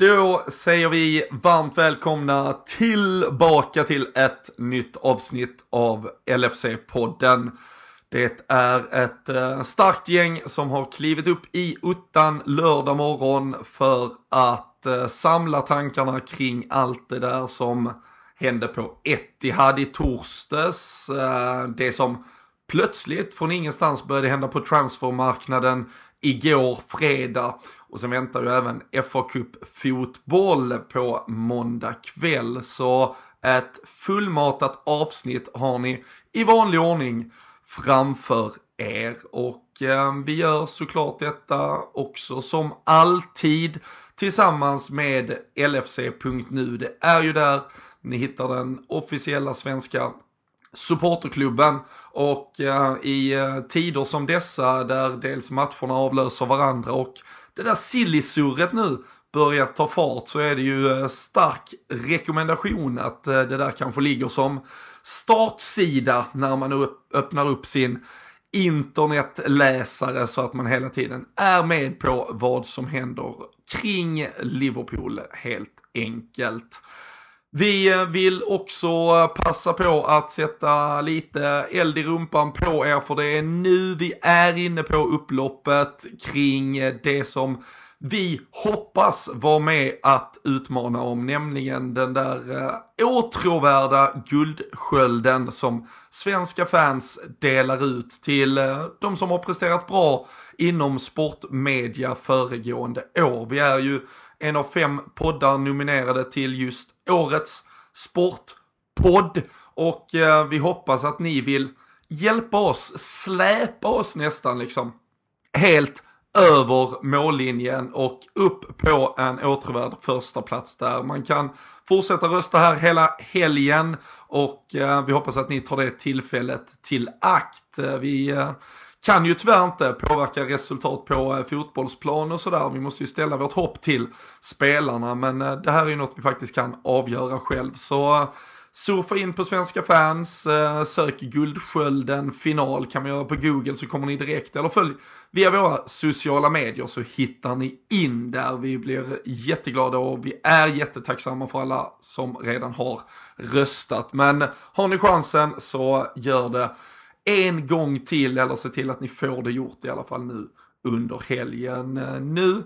Då säger vi varmt välkomna tillbaka till ett nytt avsnitt av LFC-podden. Det är ett eh, starkt gäng som har klivit upp i uttan lördag morgon för att eh, samla tankarna kring allt det där som hände på Etihad i torsdags. Eh, det som plötsligt från ingenstans började hända på transfermarknaden igår fredag. Och sen väntar ju även FA Cup fotboll på måndag kväll. Så ett fullmatat avsnitt har ni i vanlig ordning framför er. Och eh, vi gör såklart detta också som alltid tillsammans med LFC.nu. Det är ju där ni hittar den officiella svenska supporterklubben och eh, i eh, tider som dessa där dels matcherna avlöser varandra och det där sillisurret nu börjar ta fart så är det ju eh, stark rekommendation att eh, det där kanske ligger som startsida när man öppnar upp sin internetläsare så att man hela tiden är med på vad som händer kring Liverpool helt enkelt. Vi eh, vill också eh, passa på att sätta lite eld i rumpan på er för det är nu vi är inne på upploppet kring eh, det som vi hoppas vara med att utmana om, nämligen den där eh, åtråvärda guldskölden som svenska fans delar ut till eh, de som har presterat bra inom sportmedia föregående år. Vi är ju en av fem poddar nominerade till just årets sportpodd och eh, vi hoppas att ni vill hjälpa oss, släpa oss nästan liksom helt över mållinjen och upp på en återvärd första plats där. Man kan fortsätta rösta här hela helgen och eh, vi hoppas att ni tar det tillfället till akt. Eh, vi eh, kan ju tyvärr inte påverka resultat på eh, fotbollsplan och sådär. Vi måste ju ställa vårt hopp till spelarna men eh, det här är ju något vi faktiskt kan avgöra själv. Så eh, Surfa in på svenska fans, sök Guldskölden final kan man göra på Google så kommer ni direkt, eller följ via våra sociala medier så hittar ni in där. Vi blir jätteglada och vi är jättetacksamma för alla som redan har röstat. Men har ni chansen så gör det en gång till eller se till att ni får det gjort i alla fall nu under helgen. Eh, nu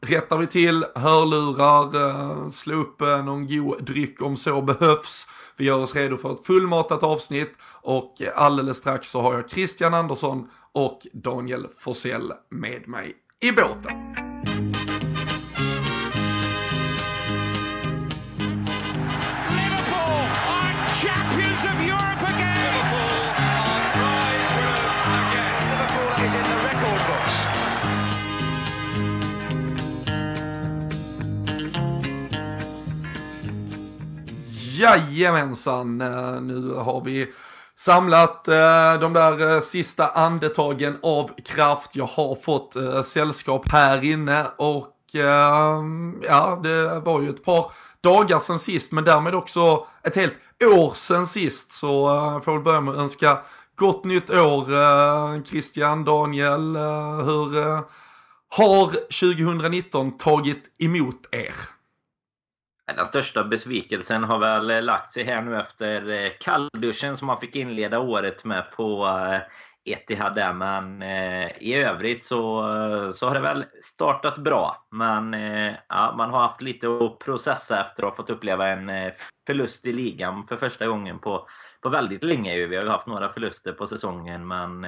rättar vi till hörlurar, eh, slå upp eh, någon god dryck om så behövs. Vi gör oss redo för ett fullmatat avsnitt och alldeles strax så har jag Christian Andersson och Daniel Forsell med mig i båten. Jajamensan, eh, nu har vi samlat eh, de där eh, sista andetagen av kraft. Jag har fått eh, sällskap här inne och ehm, ja, det var ju ett par dagar sen sist, men därmed också ett helt år sen sist. Så jag får väl börja med att önska gott nytt år, Christian, Daniel. Hur har 2019 tagit emot er? Den största besvikelsen har väl lagt sig här nu efter eh, kallduschen som man fick inleda året med på eh, Etihad där. Men eh, i övrigt så, så har det väl startat bra. Men ja, man har haft lite att processa efter att ha fått uppleva en förlust i ligan för första gången på, på väldigt länge. Vi har ju haft några förluster på säsongen men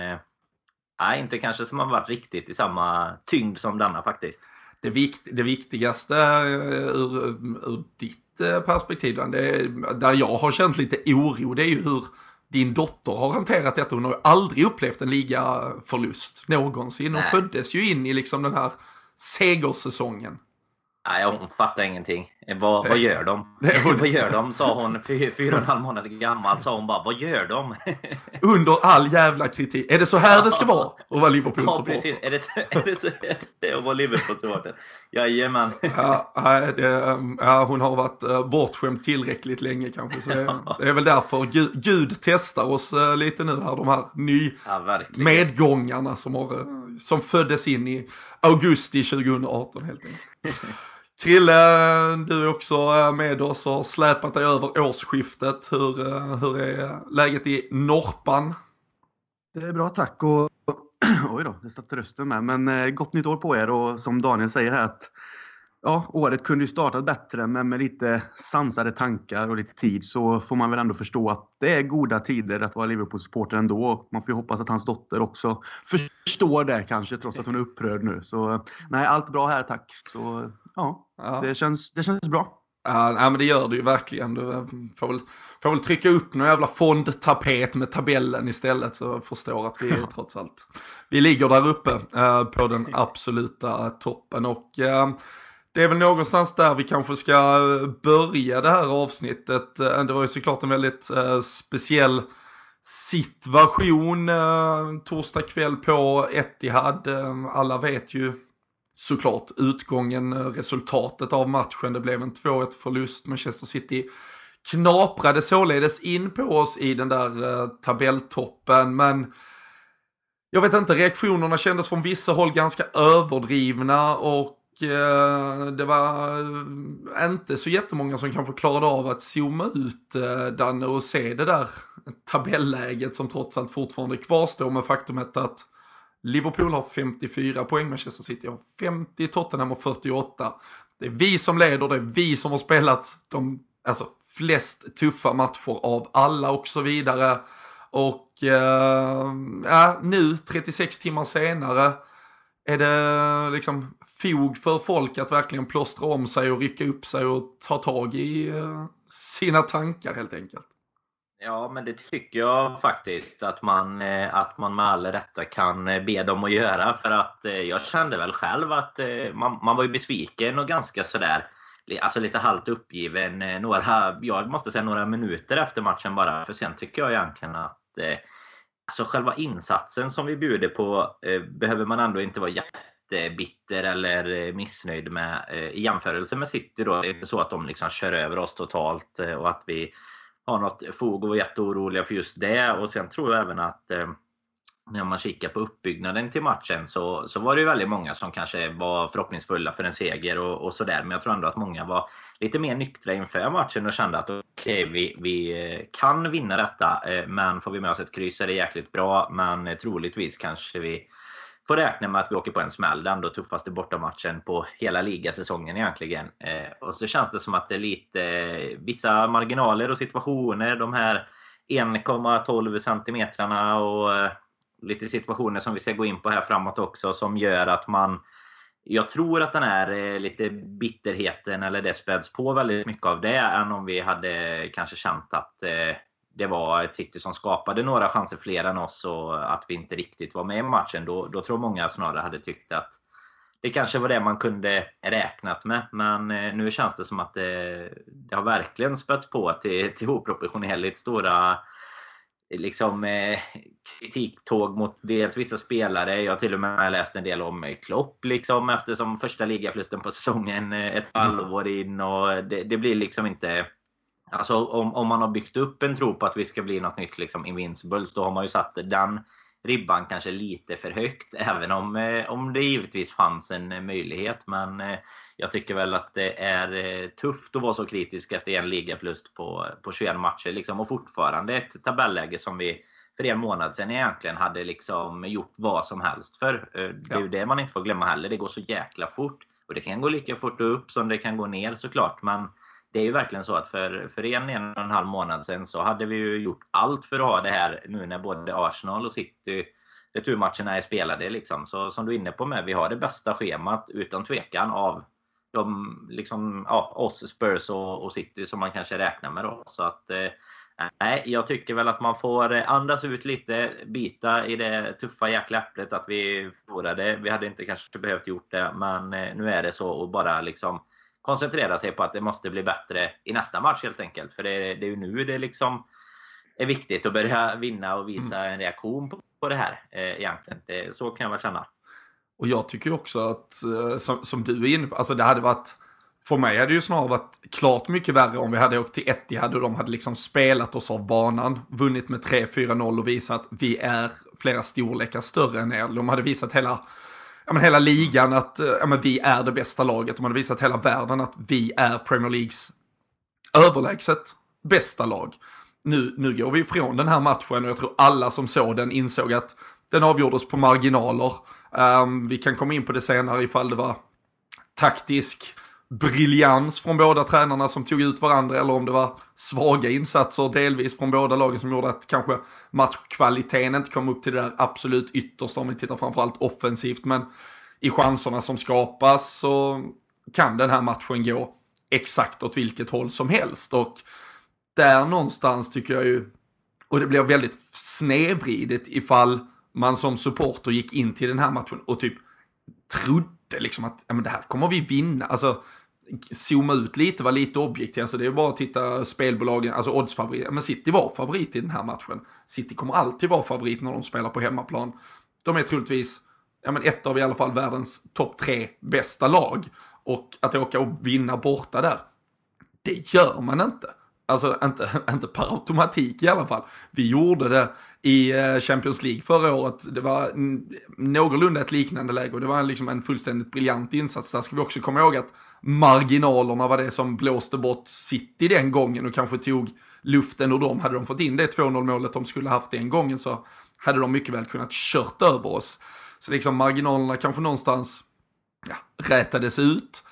nej, inte kanske som har varit riktigt i samma tyngd som denna faktiskt det, vikt, det viktigaste eh, ur, ur ditt eh, perspektiv, det, där jag har känt lite oro, det är ju hur din dotter har hanterat detta. Hon har ju aldrig upplevt en ligaförlust någonsin. Hon Nej. föddes ju in i liksom den här segersäsongen. Nej, hon fattar ingenting. Vad, vad gör de? vad gör de? Sa hon, fyra och en halv månad gammal, sa hon bara, vad gör de? Under all jävla kritik. Är det så här det ska vara att vara Liverpool-supporter? Ja, precis. Är det, är det så här det är att vara Liverpool-supporter? Jajamän. Ja, det, ja, hon har varit uh, bortskämd tillräckligt länge kanske. Så det, det är väl därför Gud, Gud testar oss uh, lite nu här, de här ny ja, medgångarna som, har, som föddes in i augusti 2018 helt enkelt. Trille, du är också eh, med oss och har släpat dig över årsskiftet. Hur, eh, hur är läget i Norpan? Det är bra tack och oj då, det satt rösten med. Men eh, gott nytt år på er och som Daniel säger här att ja, året kunde ju startat bättre, men med lite sansade tankar och lite tid så får man väl ändå förstå att det är goda tider att vara Liverpool-supporter ändå. Man får ju hoppas att hans dotter också förstår det kanske, trots att hon är upprörd nu. Så nej, allt bra här tack. Så ja, ja. Det, känns, det känns bra. Ja, men det gör det ju verkligen. Du får väl, får väl trycka upp någon jävla fondtapet med tabellen istället så jag förstår att vi är trots allt, vi ligger där uppe eh, på den absoluta toppen. Och eh, det är väl någonstans där vi kanske ska eh, börja det här avsnittet. Eh, det var ju såklart en väldigt eh, speciell situation torsdag kväll på Etihad. alla vet ju såklart utgången, eh, resultatet av matchen. Det blev en 2-1 förlust. Manchester City knaprade således in på oss i den där eh, tabelltoppen. Men jag vet inte, reaktionerna kändes från vissa håll ganska överdrivna och eh, det var inte så jättemånga som kanske klarade av att zooma ut Danne och se det där tabelläget som trots allt fortfarande kvarstår med faktumet att Liverpool har 54 poäng, Manchester City har 50, Tottenham har 48. Det är vi som leder, det är vi som har spelat de alltså, flest tuffa matcher av alla och så vidare. Och eh, ja, nu, 36 timmar senare, är det liksom fog för folk att verkligen plåstra om sig och rycka upp sig och ta tag i eh, sina tankar helt enkelt? Ja, men det tycker jag faktiskt att man, eh, att man med all rätta kan eh, be dem att göra. För att eh, jag kände väl själv att man, man var ju besviken och ganska sådär Alltså lite halvt uppgiven några, jag måste säga några minuter efter matchen bara. För sen tycker jag egentligen att Alltså själva insatsen som vi bjuder på behöver man ändå inte vara jättebitter eller missnöjd med i jämförelse med City. Då. Det är inte så att de liksom kör över oss totalt och att vi har något fog och vara jätteoroliga för just det. Och sen tror jag även att eh, när man kikar på uppbyggnaden till matchen så, så var det väldigt många som kanske var förhoppningsfulla för en seger och, och sådär. Men jag tror ändå att många var lite mer nyktra inför matchen och kände att okej, okay, vi, vi eh, kan vinna detta. Eh, men får vi med oss ett kryss är det jäkligt bra. Men eh, troligtvis kanske vi får räkna med att vi åker på en smäll. Den då tuffaste bortamatchen på hela ligasäsongen egentligen. Eh, och så känns det som att det är lite eh, vissa marginaler och situationer. De här 1,12 centimetrarna och eh, lite situationer som vi ska gå in på här framåt också som gör att man jag tror att den här eh, lite bitterheten eller det späds på väldigt mycket av det än om vi hade kanske känt att det var ett City som skapade några chanser fler än oss och att vi inte riktigt var med i matchen. Då, då tror många snarare hade tyckt att det kanske var det man kunde räknat med. Men eh, nu känns det som att det, det har verkligen spätts på till, till oproportionerligt stora liksom, eh, kritiktåg mot dels vissa spelare. Jag har till och med läst en del om Klopp liksom, eftersom första ligaförlusten på säsongen eh, ett halvår in. Och det, det, blir liksom inte... Alltså om, om man har byggt upp en tro på att vi ska bli något nytt liksom Invincibles, då har man ju satt den ribban kanske lite för högt. Även om, eh, om det givetvis fanns en möjlighet. Men eh, jag tycker väl att det är eh, tufft att vara så kritisk efter en ligaförlust på, på 21 matcher. Liksom, och fortfarande ett tabelläge som vi för en månad sedan egentligen hade liksom gjort vad som helst för. Det är ju det man inte får glömma heller. Det går så jäkla fort. Och det kan gå lika fort upp som det kan gå ner såklart. Men det är ju verkligen så att för, för en, en och en halv månad sedan så hade vi ju gjort allt för att ha det här nu när både Arsenal och City returmatcherna är spelade. Liksom. Så som du är inne på med, vi har det bästa schemat utan tvekan av de, liksom, ja, oss Spurs och, och City som man kanske räknar med. Då. Så att, eh, jag tycker väl att man får andas ut lite, bita i det tuffa jäkla äpplet att vi förlorade. Vi hade inte kanske behövt gjort det, men eh, nu är det så och bara liksom koncentrera sig på att det måste bli bättre i nästa match helt enkelt. För det, det är ju nu det liksom är viktigt att börja vinna och visa mm. en reaktion på, på det här eh, egentligen. Det, så kan jag väl känna. Och jag tycker också att, eh, som, som du är inne på, alltså det hade varit, för mig hade det ju snarare varit klart mycket värre om vi hade åkt till Etihad och de hade liksom spelat oss av banan, vunnit med 3-4-0 och visat att vi är flera storlekar större än er. De hade visat hela ja, men hela ligan att eh, ja, men vi är det bästa laget. De hade visat hela världen att vi är Premier Leagues överlägset bästa lag. Nu, nu går vi ifrån den här matchen och jag tror alla som såg den insåg att den avgjordes på marginaler. Um, vi kan komma in på det senare ifall det var taktisk briljans från båda tränarna som tog ut varandra eller om det var svaga insatser delvis från båda lagen som gjorde att kanske matchkvaliteten inte kom upp till det där absolut yttersta om vi tittar framförallt offensivt. Men i chanserna som skapas så kan den här matchen gå exakt åt vilket håll som helst. Och där någonstans tycker jag ju, och det blir väldigt snedvridet ifall man som supporter gick in till den här matchen och typ trodde liksom att ja, men det här kommer vi vinna. Alltså, zooma ut lite, vara lite objektiv. Alltså det är bara att titta spelbolagen, alltså oddsfavorit. Men City var favorit i den här matchen. City kommer alltid vara favorit när de spelar på hemmaplan. De är troligtvis ja, men ett av i alla fall världens topp tre bästa lag. Och att åka och vinna borta där, det gör man inte. Alltså inte, inte per automatik i alla fall. Vi gjorde det i eh, Champions League förra året. Det var någorlunda ett liknande läge och det var liksom en fullständigt briljant insats. Där ska vi också komma ihåg att marginalerna var det som blåste bort City den gången och kanske tog luften ur dem. Hade de fått in det 2-0 målet de skulle haft den gången så hade de mycket väl kunnat kört över oss. Så liksom marginalerna kanske någonstans ja, rätades ut.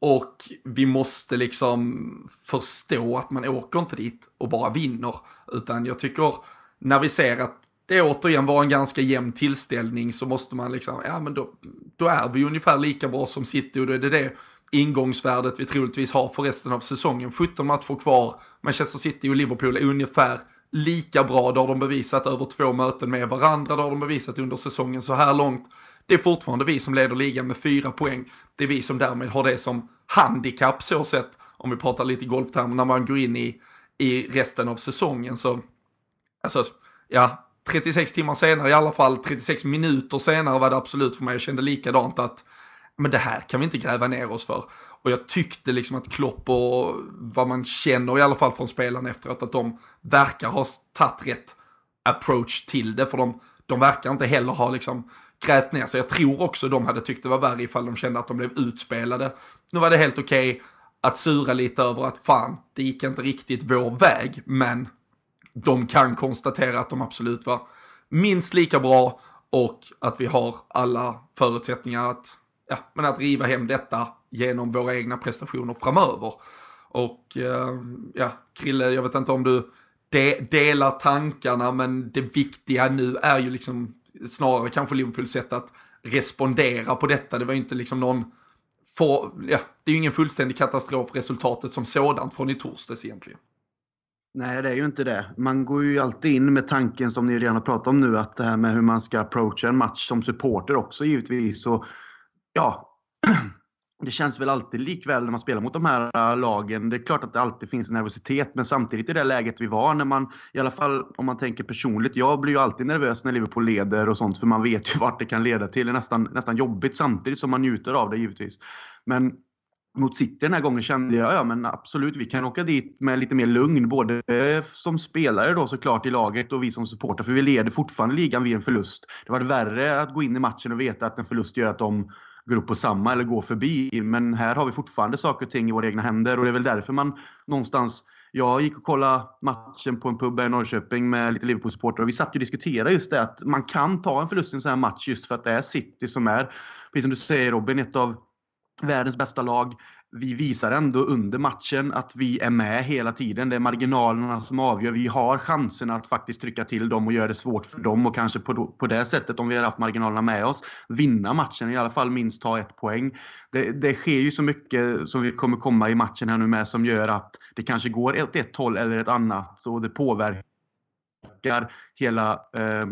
Och vi måste liksom förstå att man åker inte dit och bara vinner. Utan jag tycker, när vi ser att det återigen var en ganska jämn tillställning så måste man liksom, ja men då, då är vi ungefär lika bra som City och då är det det ingångsvärdet vi troligtvis har för resten av säsongen. 17 matcher kvar, Manchester City och Liverpool är ungefär lika bra. Det har de bevisat över två möten med varandra, det har de bevisat under säsongen så här långt. Det är fortfarande vi som leder ligan med fyra poäng. Det är vi som därmed har det som handikapp så sett, om vi pratar lite golftermer, när man går in i, i resten av säsongen. Så, alltså, ja, 36 timmar senare i alla fall, 36 minuter senare var det absolut för mig, jag kände likadant att men det här kan vi inte gräva ner oss för. Och jag tyckte liksom att Klopp och vad man känner i alla fall från spelarna efteråt, att de verkar ha tagit rätt approach till det, för de, de verkar inte heller ha liksom grävt ner sig. Jag tror också de hade tyckt det var värre ifall de kände att de blev utspelade. Nu var det helt okej okay att sura lite över att fan, det gick inte riktigt vår väg, men de kan konstatera att de absolut var minst lika bra och att vi har alla förutsättningar att, ja, men att riva hem detta genom våra egna prestationer framöver. Och eh, ja, Krille, jag vet inte om du de delar tankarna, men det viktiga nu är ju liksom snarare kanske Liverpools sätt att respondera på detta. Det var ju inte liksom någon, for, ja, det är ju ingen fullständig katastrof resultatet som sådant från i torsdags egentligen. Nej, det är ju inte det. Man går ju alltid in med tanken som ni redan har pratat om nu, att det här med hur man ska approacha en match som supporter också givetvis. Och, ja, det känns väl alltid likväl när man spelar mot de här äh, lagen. Det är klart att det alltid finns en nervositet, men samtidigt i det läget vi var när man, i alla fall om man tänker personligt, jag blir ju alltid nervös när Liverpool leder och sånt, för man vet ju vart det kan leda till. Det är nästan, nästan jobbigt samtidigt som man njuter av det givetvis. Men mot City den här gången kände jag, ja men absolut, vi kan åka dit med lite mer lugn, både som spelare då såklart i laget och vi som supportrar. för vi leder fortfarande ligan vid en förlust. Det var värre att gå in i matchen och veta att en förlust gör att de går upp på samma eller går förbi. Men här har vi fortfarande saker och ting i våra egna händer och det är väl därför man någonstans jag gick och kollade matchen på en pub här i Norrköping med lite Liverpool-supportrar och vi satt och diskuterade just det att man kan ta en förlust i en sån här match just för att det är City som är, precis som du säger Robin, ett av världens bästa lag vi visar ändå under matchen att vi är med hela tiden. Det är marginalerna som avgör. Vi har chansen att faktiskt trycka till dem och göra det svårt för dem och kanske på, på det sättet, om vi har haft marginalerna med oss, vinna matchen. I alla fall minst ta ett poäng. Det, det sker ju så mycket som vi kommer komma i matchen här nu med som gör att det kanske går åt ett håll eller ett annat och det påverkar hela eh,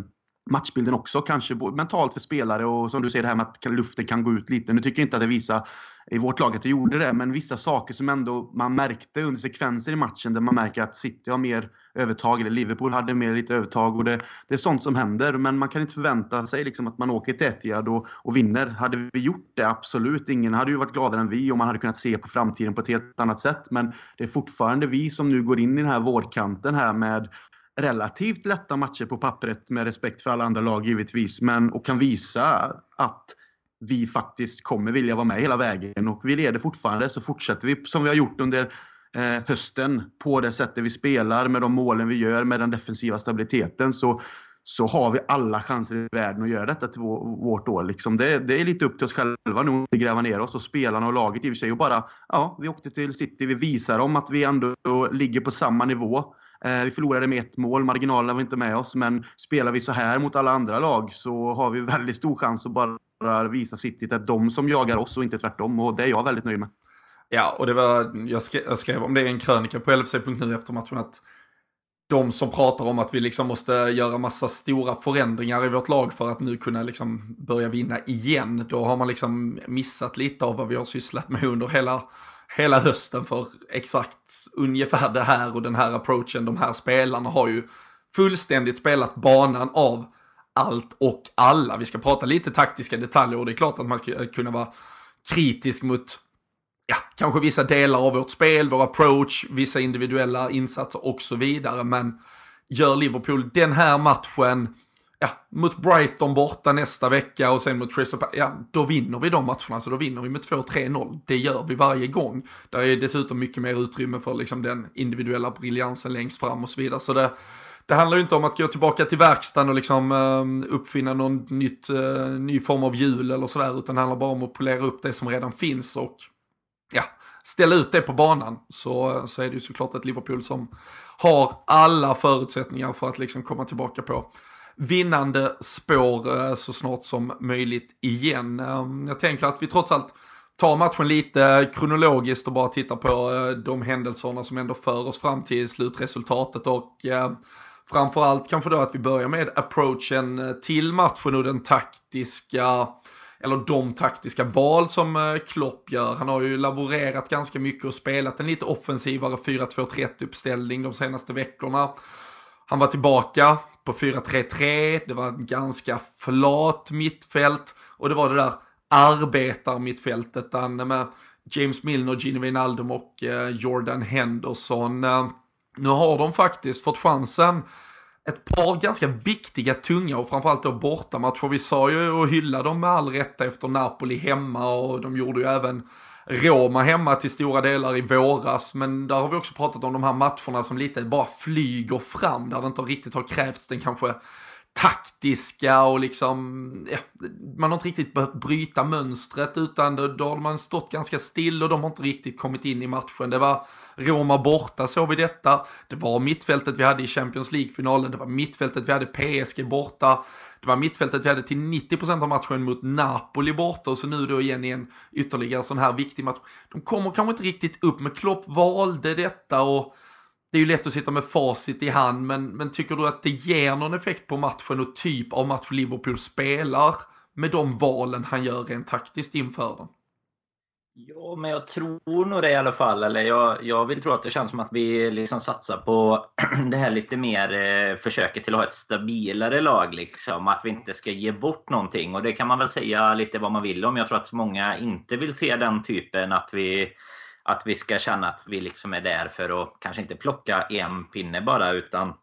matchbilden också, kanske mentalt för spelare och som du säger det här med att luften kan gå ut lite. Nu tycker jag inte att det visar i vårt lag att det gjorde det, men vissa saker som ändå man märkte under sekvenser i matchen där man märker att City har mer övertag, eller Liverpool hade mer lite övertag och det, det är sånt som händer. Men man kan inte förvänta sig liksom att man åker till Etihad och, och vinner. Hade vi gjort det, absolut. Ingen hade ju varit gladare än vi och man hade kunnat se på framtiden på ett helt annat sätt. Men det är fortfarande vi som nu går in i den här vårkanten här med relativt lätta matcher på pappret med respekt för alla andra lag givetvis, men och kan visa att vi faktiskt kommer vilja vara med hela vägen. Och vi leder fortfarande, så fortsätter vi som vi har gjort under eh, hösten på det sättet vi spelar, med de målen vi gör, med den defensiva stabiliteten, så, så har vi alla chanser i världen att göra detta till vårt år. Liksom det, det, är lite upp till oss själva nu att gräva ner oss och spelarna och laget i och för sig. Och bara, ja, vi åkte till City, vi visar dem att vi ändå ligger på samma nivå. Eh, vi förlorade med ett mål, marginalerna var inte med oss. Men spelar vi så här mot alla andra lag så har vi väldigt stor chans att bara visa City att det är de som jagar oss och inte tvärtom. Och det är jag väldigt nöjd med. Ja, och det var, jag skrev, jag skrev om det i en krönika på LFC.nu efter matchen att de som pratar om att vi liksom måste göra massa stora förändringar i vårt lag för att nu kunna liksom börja vinna igen. Då har man liksom missat lite av vad vi har sysslat med under hela, hela hösten för exakt ungefär det här och den här approachen. De här spelarna har ju fullständigt spelat banan av allt och alla. Vi ska prata lite taktiska detaljer och det är klart att man ska kunna vara kritisk mot ja, kanske vissa delar av vårt spel, vår approach, vissa individuella insatser och så vidare. Men gör Liverpool den här matchen, ja, mot Brighton borta nästa vecka och sen mot Crystal ja, då vinner vi de matcherna. Så då vinner vi med 2-3-0. Det gör vi varje gång. Där är dessutom mycket mer utrymme för liksom den individuella briljansen längst fram och så vidare. Så det, det handlar ju inte om att gå tillbaka till verkstaden och liksom eh, uppfinna någon nytt, eh, ny form av hjul eller sådär, utan det handlar bara om att polera upp det som redan finns och ja, ställa ut det på banan så, eh, så är det ju såklart ett Liverpool som har alla förutsättningar för att liksom komma tillbaka på vinnande spår eh, så snart som möjligt igen. Ehm, jag tänker att vi trots allt tar matchen lite kronologiskt och bara tittar på eh, de händelserna som ändå för oss fram till slutresultatet och eh, framförallt kanske då att vi börjar med approachen eh, till matchen och den taktiska eller de taktiska val som eh, Klopp gör. Han har ju laborerat ganska mycket och spelat en lite offensivare 4-2-3-1 uppställning de senaste veckorna. Han var tillbaka på 4-3-3, det var ett ganska flat mittfält och det var det där arbetarmittfältet med James Milner, Gino Wijnaldum och eh, Jordan Henderson. Nu har de faktiskt fått chansen ett par ganska viktiga, tunga och framförallt då bortamatcher. Vi sa ju och hyllade dem med all rätta efter Napoli hemma och de gjorde ju även Roma hemma till stora delar i våras. Men där har vi också pratat om de här matcherna som lite bara flyger fram, där det inte riktigt har krävts den kanske taktiska och liksom, ja, man har inte riktigt behövt bryta mönstret utan då, då har man stått ganska still och de har inte riktigt kommit in i matchen. Det var Roma borta såg vi detta, det var mittfältet vi hade i Champions League-finalen, det var mittfältet vi hade PSG borta, det var mittfältet vi hade till 90% av matchen mot Napoli borta och så nu då igen i en ytterligare sån här viktig match. De kommer kanske inte riktigt upp, men Klopp valde detta och det är ju lätt att sitta med facit i hand, men, men tycker du att det ger någon effekt på matchen och typ av match Liverpool spelar med de valen han gör rent taktiskt inför den? Ja, men jag tror nog det i alla fall. Eller jag, jag vill tro att det känns som att vi liksom satsar på det här lite mer eh, försöket till att ha ett stabilare lag. Liksom. Att vi inte ska ge bort någonting. Och det kan man väl säga lite vad man vill om. Jag tror att många inte vill se den typen att vi att vi ska känna att vi liksom är där för att kanske inte plocka en pinne bara utan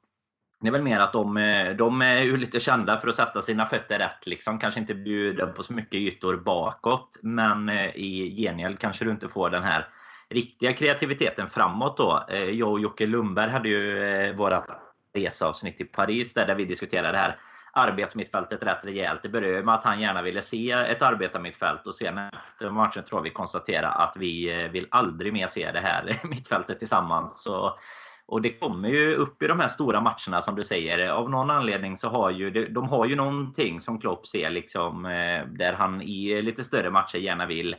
det är väl mer att de, de är ju lite kända för att sätta sina fötter rätt. Liksom. Kanske inte bjuda på så mycket ytor bakåt. Men eh, i gengäld kanske du inte får den här riktiga kreativiteten framåt då. Eh, jag och Jocke Lundberg hade ju eh, våra reseavsnitt i Paris där, där vi diskuterade det här arbetsmittfältet rätt rejält. Det började med att han gärna ville se ett arbetarmittfält och sen efter matchen tror jag vi konstatera att vi eh, vill aldrig mer se det här mittfältet tillsammans. Så, och det kommer ju upp i de här stora matcherna som du säger. Av någon anledning så har ju de har ju någonting som Klopp ser liksom eh, där han i lite större matcher gärna vill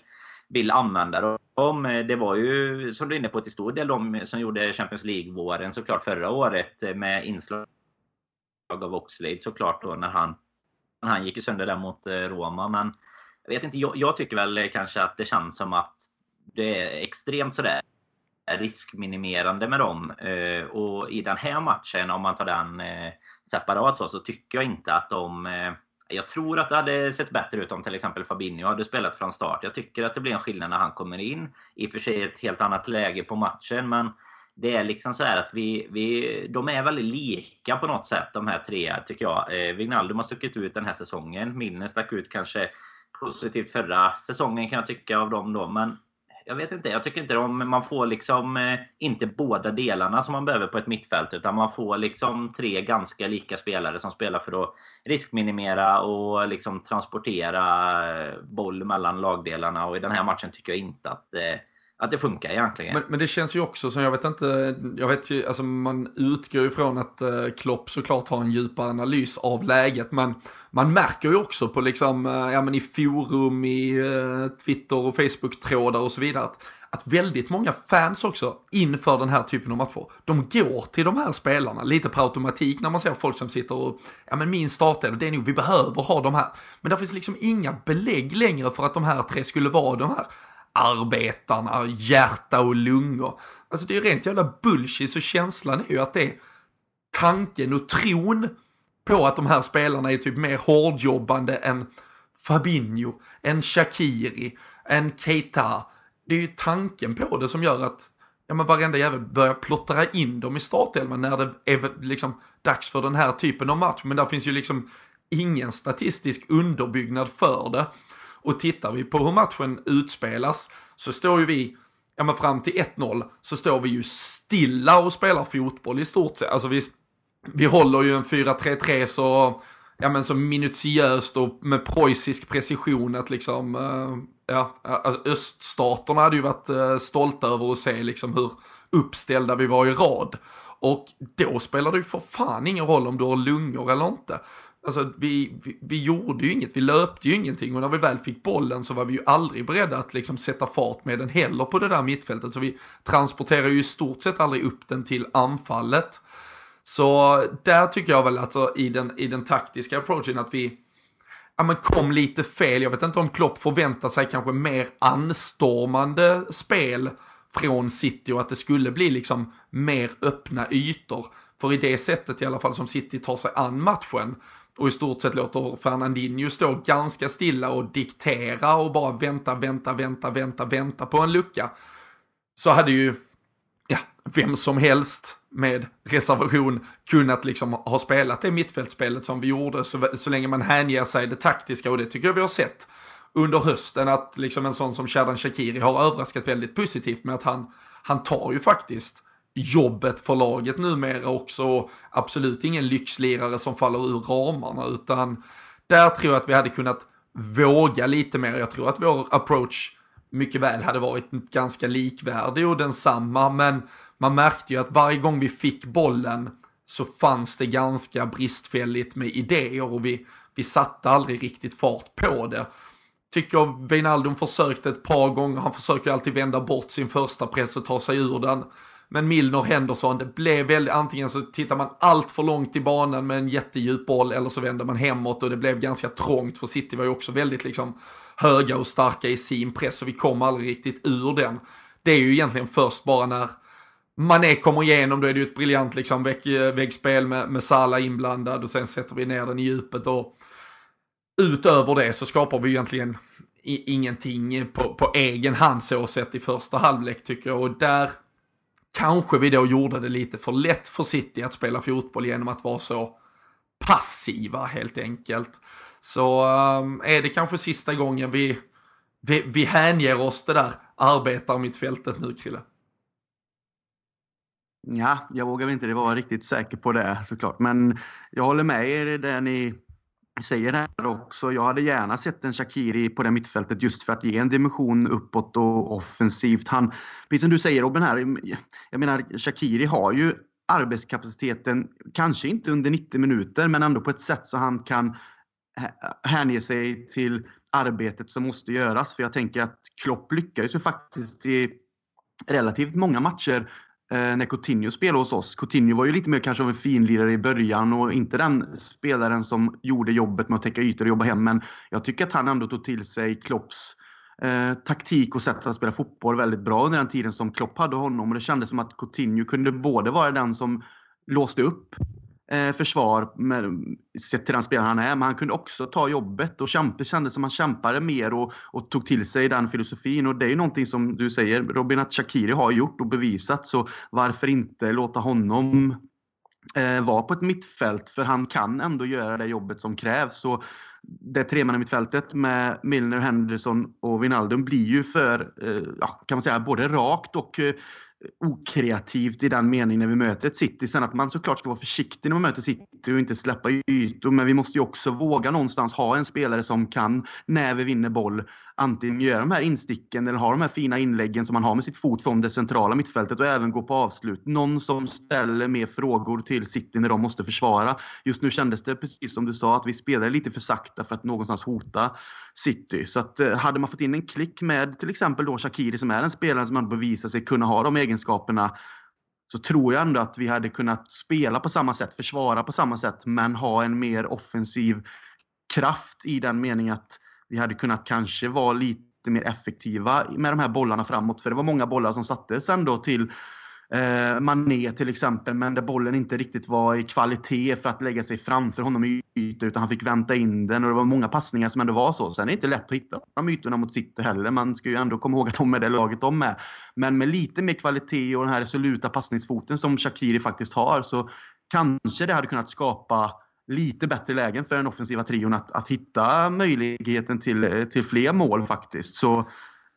vill använda dem. Det var ju, som du är inne på, till stor del de som gjorde Champions League-våren såklart förra året med inslag av Oxlade såklart då när han, när han gick sönder där mot eh, Roma. Men jag vet inte, jag, jag, tycker väl eh, kanske att det känns som att det är extremt sådär riskminimerande med dem. Eh, och i den här matchen, om man tar den separat så, så tycker jag inte att de jag tror att det hade sett bättre ut om till exempel Fabinho hade spelat från start. Jag tycker att det blir en skillnad när han kommer in. I och för sig ett helt annat läge på matchen, men det är liksom så här att vi, vi, de är väldigt lika på något sätt de här tre tycker jag. Eh, Wijnaldum har stuckit ut den här säsongen. Milner stack ut kanske positivt förra säsongen kan jag tycka av dem då. Men jag vet inte, jag tycker inte om man får liksom eh, inte båda delarna som man behöver på ett mittfält. Utan man får liksom tre ganska lika spelare som spelar för att riskminimera och liksom transportera eh, boll mellan lagdelarna. Och i den här matchen tycker jag inte att eh, att det funkar egentligen. Men, men, det känns ju också som, jag vet inte, jag vet ju, alltså man utgår ju från att eh, Klopp såklart har en djupare analys av läget, men man märker ju också på liksom, eh, ja men i forum, i eh, Twitter och Facebook-trådar och så vidare, att, att väldigt många fans också inför den här typen av matcher, de går till de här spelarna lite på automatik när man ser folk som sitter och, ja men min startelva, det är nog, vi behöver ha de här. Men det finns liksom inga belägg längre för att de här tre skulle vara de här arbetarna, hjärta och lungor. Alltså det är ju rent jävla bullshit så känslan är ju att det är tanken och tron på att de här spelarna är typ mer hårdjobbande än Fabinho, en Shakiri, en Keita. Det är ju tanken på det som gör att ja, men varenda jävel börjar plottra in dem i startelvan när det är liksom dags för den här typen av match. Men där finns ju liksom ingen statistisk underbyggnad för det. Och tittar vi på hur matchen utspelas så står ju vi, ja men fram till 1-0 så står vi ju stilla och spelar fotboll i stort sett. Alltså vi, vi håller ju en 4-3-3 så, ja men så minutiöst och med preussisk precision att liksom, eh, ja, alltså öststaterna hade ju varit eh, stolta över att se liksom hur uppställda vi var i rad. Och då spelar det ju för fan ingen roll om du har lungor eller inte. Alltså vi, vi, vi, gjorde ju inget, vi löpte ju ingenting och när vi väl fick bollen så var vi ju aldrig beredda att liksom sätta fart med den heller på det där mittfältet. Så vi transporterar ju i stort sett aldrig upp den till anfallet. Så där tycker jag väl alltså i den, i den taktiska approachen att vi ja, men kom lite fel. Jag vet inte om Klopp förväntar sig kanske mer anstormande spel från City och att det skulle bli liksom mer öppna ytor. För i det sättet i alla fall som City tar sig an matchen och i stort sett låter Fernandinho stå ganska stilla och diktera och bara vänta, vänta, vänta, vänta, vänta på en lucka. Så hade ju, ja, vem som helst med reservation kunnat liksom ha spelat det mittfältspelet som vi gjorde så, så länge man hänger sig det taktiska och det tycker jag vi har sett under hösten att liksom en sån som Shadan Shakiri har överraskat väldigt positivt med att han, han tar ju faktiskt jobbet för laget numera också. Absolut ingen lyxlirare som faller ur ramarna utan där tror jag att vi hade kunnat våga lite mer. Jag tror att vår approach mycket väl hade varit ganska likvärdig och densamma men man märkte ju att varje gång vi fick bollen så fanns det ganska bristfälligt med idéer och vi, vi satte aldrig riktigt fart på det. Tycker Wijnaldum försökte ett par gånger, han försöker alltid vända bort sin första press och ta sig ur den. Men Milner Henderson, det blev väldigt, antingen så tittar man allt för långt i banan med en jättedjup boll eller så vänder man hemåt och det blev ganska trångt för City var ju också väldigt liksom höga och starka i sin press och vi kom aldrig riktigt ur den. Det är ju egentligen först bara när Mané kommer igenom, då är det ju ett briljant liksom vägg, väggspel med, med Salah inblandad och sen sätter vi ner den i djupet och utöver det så skapar vi egentligen ingenting på, på egen hand så sett i första halvlek tycker jag och där kanske vi då gjorde det lite för lätt för City att spela fotboll genom att vara så passiva helt enkelt. Så ehm, är det kanske sista gången vi, vi, vi hänger oss det där arbetarmittfältet nu Krille? Ja, jag vågar väl inte vara riktigt säker på det såklart. Men jag håller med er i det ni säger här också. Jag hade gärna sett en Shakiri på det mittfältet just för att ge en dimension uppåt och offensivt. Han, precis som du säger Robin här, jag menar Shakiri har ju arbetskapaciteten, kanske inte under 90 minuter, men ändå på ett sätt så han kan hänge sig till arbetet som måste göras. För jag tänker att Klopp lyckades ju faktiskt i relativt många matcher Eh, när Coutinho spelade hos oss. Coutinho var ju lite mer kanske av en finlirare i början och inte den spelaren som gjorde jobbet med att täcka ytor och jobba hem. Men jag tycker att han ändå tog till sig Klopps eh, taktik och sätt att spela fotboll väldigt bra under den tiden som Klopp hade honom. Och det kändes som att Coutinho kunde både vara den som låste upp eh, försvar med, sett till den spelaren han är. Men han kunde också ta jobbet och kämpa. Det kändes som att han kämpade mer och, och, tog till sig den filosofin. Och det är ju någonting som du säger, Robin, att Shakiri har gjort och bevisat. Så varför inte låta honom eh, vara på ett mittfält? För han kan ändå göra det jobbet som krävs. Så det tremannamittfältet med Milner, Henderson och Wijnaldum blir ju för, eh, ja, kan man säga, både rakt och eh, okreativt i den meningen när vi möter ett City. Sen att man såklart ska vara försiktig när man möter City och inte släppa ytor. Men vi måste ju också våga någonstans ha en spelare som kan, när vi vinner boll, antingen göra de här insticken eller ha de här fina inläggen som man har med sitt fot från det centrala mittfältet och även gå på avslut. Någon som ställer mer frågor till City när de måste försvara. Just nu kändes det precis som du sa att vi spelade lite för sakta för att någonstans hota City. Så att eh, hade man fått in en klick med till exempel då Shakiri som är en spelare som man bevisar sig kunna ha de egenskaperna så tror jag ändå att vi hade kunnat spela på samma sätt, försvara på samma sätt, men ha en mer offensiv kraft i den meningen att vi hade kunnat kanske vara lite mer effektiva med de här bollarna framåt. För det var många bollar som sattes ändå till eh, Mané till exempel, men där bollen inte riktigt var i kvalitet för att lägga sig framför honom i ytor, utan han fick vänta in den och det var många passningar som ändå var så. Sen är det inte lätt att hitta de ytorna mot City heller. Man ska ju ändå komma ihåg att de är det laget de är. Men med lite mer kvalitet och den här resoluta passningsfoten som Shakiri faktiskt har så kanske det hade kunnat skapa lite bättre lägen för den offensiva trion att, att hitta möjligheten till, till fler mål faktiskt. Så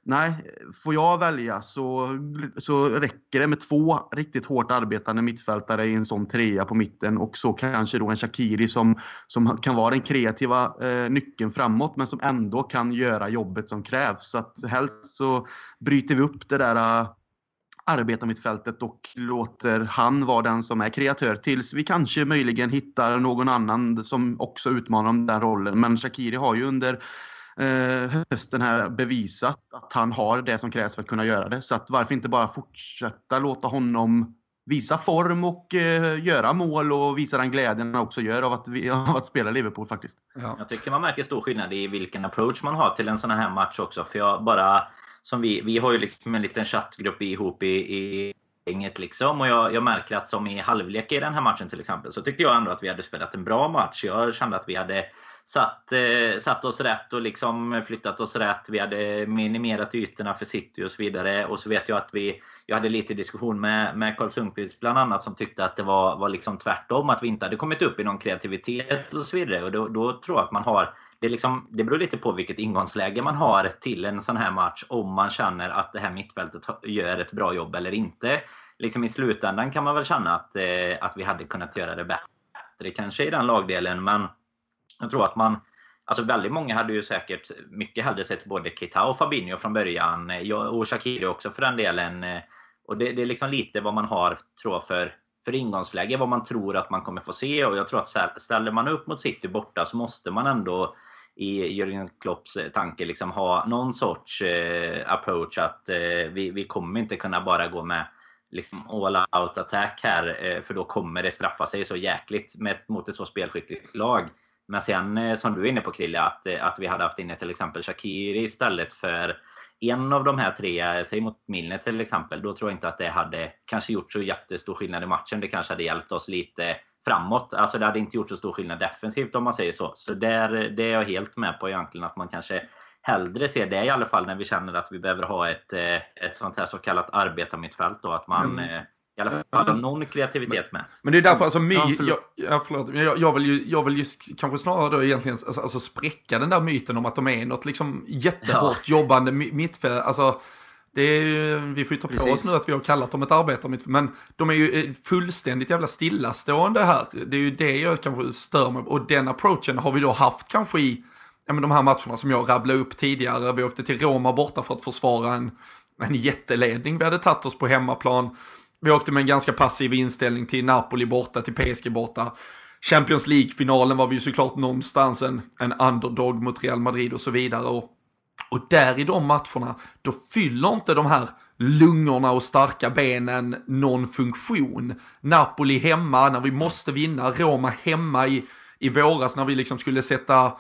nej, får jag välja så, så räcker det med två riktigt hårt arbetande mittfältare i en sån trea på mitten och så kanske då en Shakiri som, som kan vara den kreativa eh, nyckeln framåt men som ändå kan göra jobbet som krävs. Så att helst så bryter vi upp det där eh, arbetarmittfältet och låter han vara den som är kreatör tills vi kanske möjligen hittar någon annan som också utmanar om den rollen. Men Shakiri har ju under eh, hösten här bevisat att han har det som krävs för att kunna göra det. Så att varför inte bara fortsätta låta honom visa form och eh, göra mål och visa den glädjen han också gör av att, av att spela Liverpool faktiskt. Ja. Jag tycker man märker stor skillnad i vilken approach man har till en sån här match också. För jag bara som vi, vi har ju liksom en liten chattgrupp ihop i, i gänget liksom. Och jag, jag, märker att som i halvlek i den här matchen till exempel så tyckte jag ändå att vi hade spelat en bra match. Jag kände att vi hade satt, eh, satt oss rätt och liksom flyttat oss rätt. Vi hade minimerat ytorna för City och så vidare. Och så vet jag att vi, jag hade lite diskussion med, med Carl Sundqvist bland annat som tyckte att det var, var liksom tvärtom. Att vi inte hade kommit upp i någon kreativitet och så vidare. Och då, då tror jag att man har det, liksom, det beror lite på vilket ingångsläge man har till en sån här match. Om man känner att det här mittfältet gör ett bra jobb eller inte. Liksom I slutändan kan man väl känna att, eh, att vi hade kunnat göra det bättre kanske i den lagdelen. Men jag tror att man Alltså väldigt många hade ju säkert mycket hellre sett både Kita och Fabinho från början. Eh, och Shakiri också för den delen. Eh, och det, det, är liksom lite vad man har, tror jag, för, för ingångsläge. Vad man tror att man kommer få se. Och jag tror att ställer man upp mot City borta så måste man ändå i Jürgen Klopps eh, tanke liksom ha någon sorts eh, approach att eh, vi, vi kommer inte kunna bara gå med liksom all out attack här. Eh, för då kommer det straffa sig så jäkligt med, mot ett så spelskickligt lag. Men sen eh, som du är inne på Krille, att, eh, att vi hade haft inne till exempel Shakiri istället för en av de här tre, säg mot Milner till exempel, då tror jag inte att det hade kanske gjort så jättestor skillnad i matchen. Det kanske hade hjälpt oss lite framåt. Alltså det hade inte gjort så stor skillnad defensivt om man säger så. Så där, det är jag helt med på egentligen att man kanske hellre ser det i alla fall när vi känner att vi behöver ha ett, eh, ett sånt här så kallat arbetarmittfält då. Att man mm i alla fall någon kreativitet med. Men det är därför, alltså my, ja, förlåt. Jag, ja, förlåt, jag, jag, vill ju, jag vill ju kanske snarare då egentligen alltså, alltså spräcka den där myten om att de är något liksom jättehårt ja. jobbande mittfält. Alltså, det är, vi får ju ta på Precis. oss nu att vi har kallat dem ett arbetarmittfält, men de är ju eh, fullständigt jävla stillastående här. Det är ju det jag kanske stör mig Och den approachen har vi då haft kanske i ja, men de här matcherna som jag rabblade upp tidigare. Vi åkte till Roma borta för att försvara en, en jätteledning vi hade tagit oss på hemmaplan. Vi åkte med en ganska passiv inställning till Napoli borta, till PSG borta. Champions League-finalen var vi ju såklart någonstans en, en underdog mot Real Madrid och så vidare. Och, och där i de matcherna, då fyller inte de här lungorna och starka benen någon funktion. Napoli hemma när vi måste vinna, Roma hemma i, i våras när vi liksom skulle sätta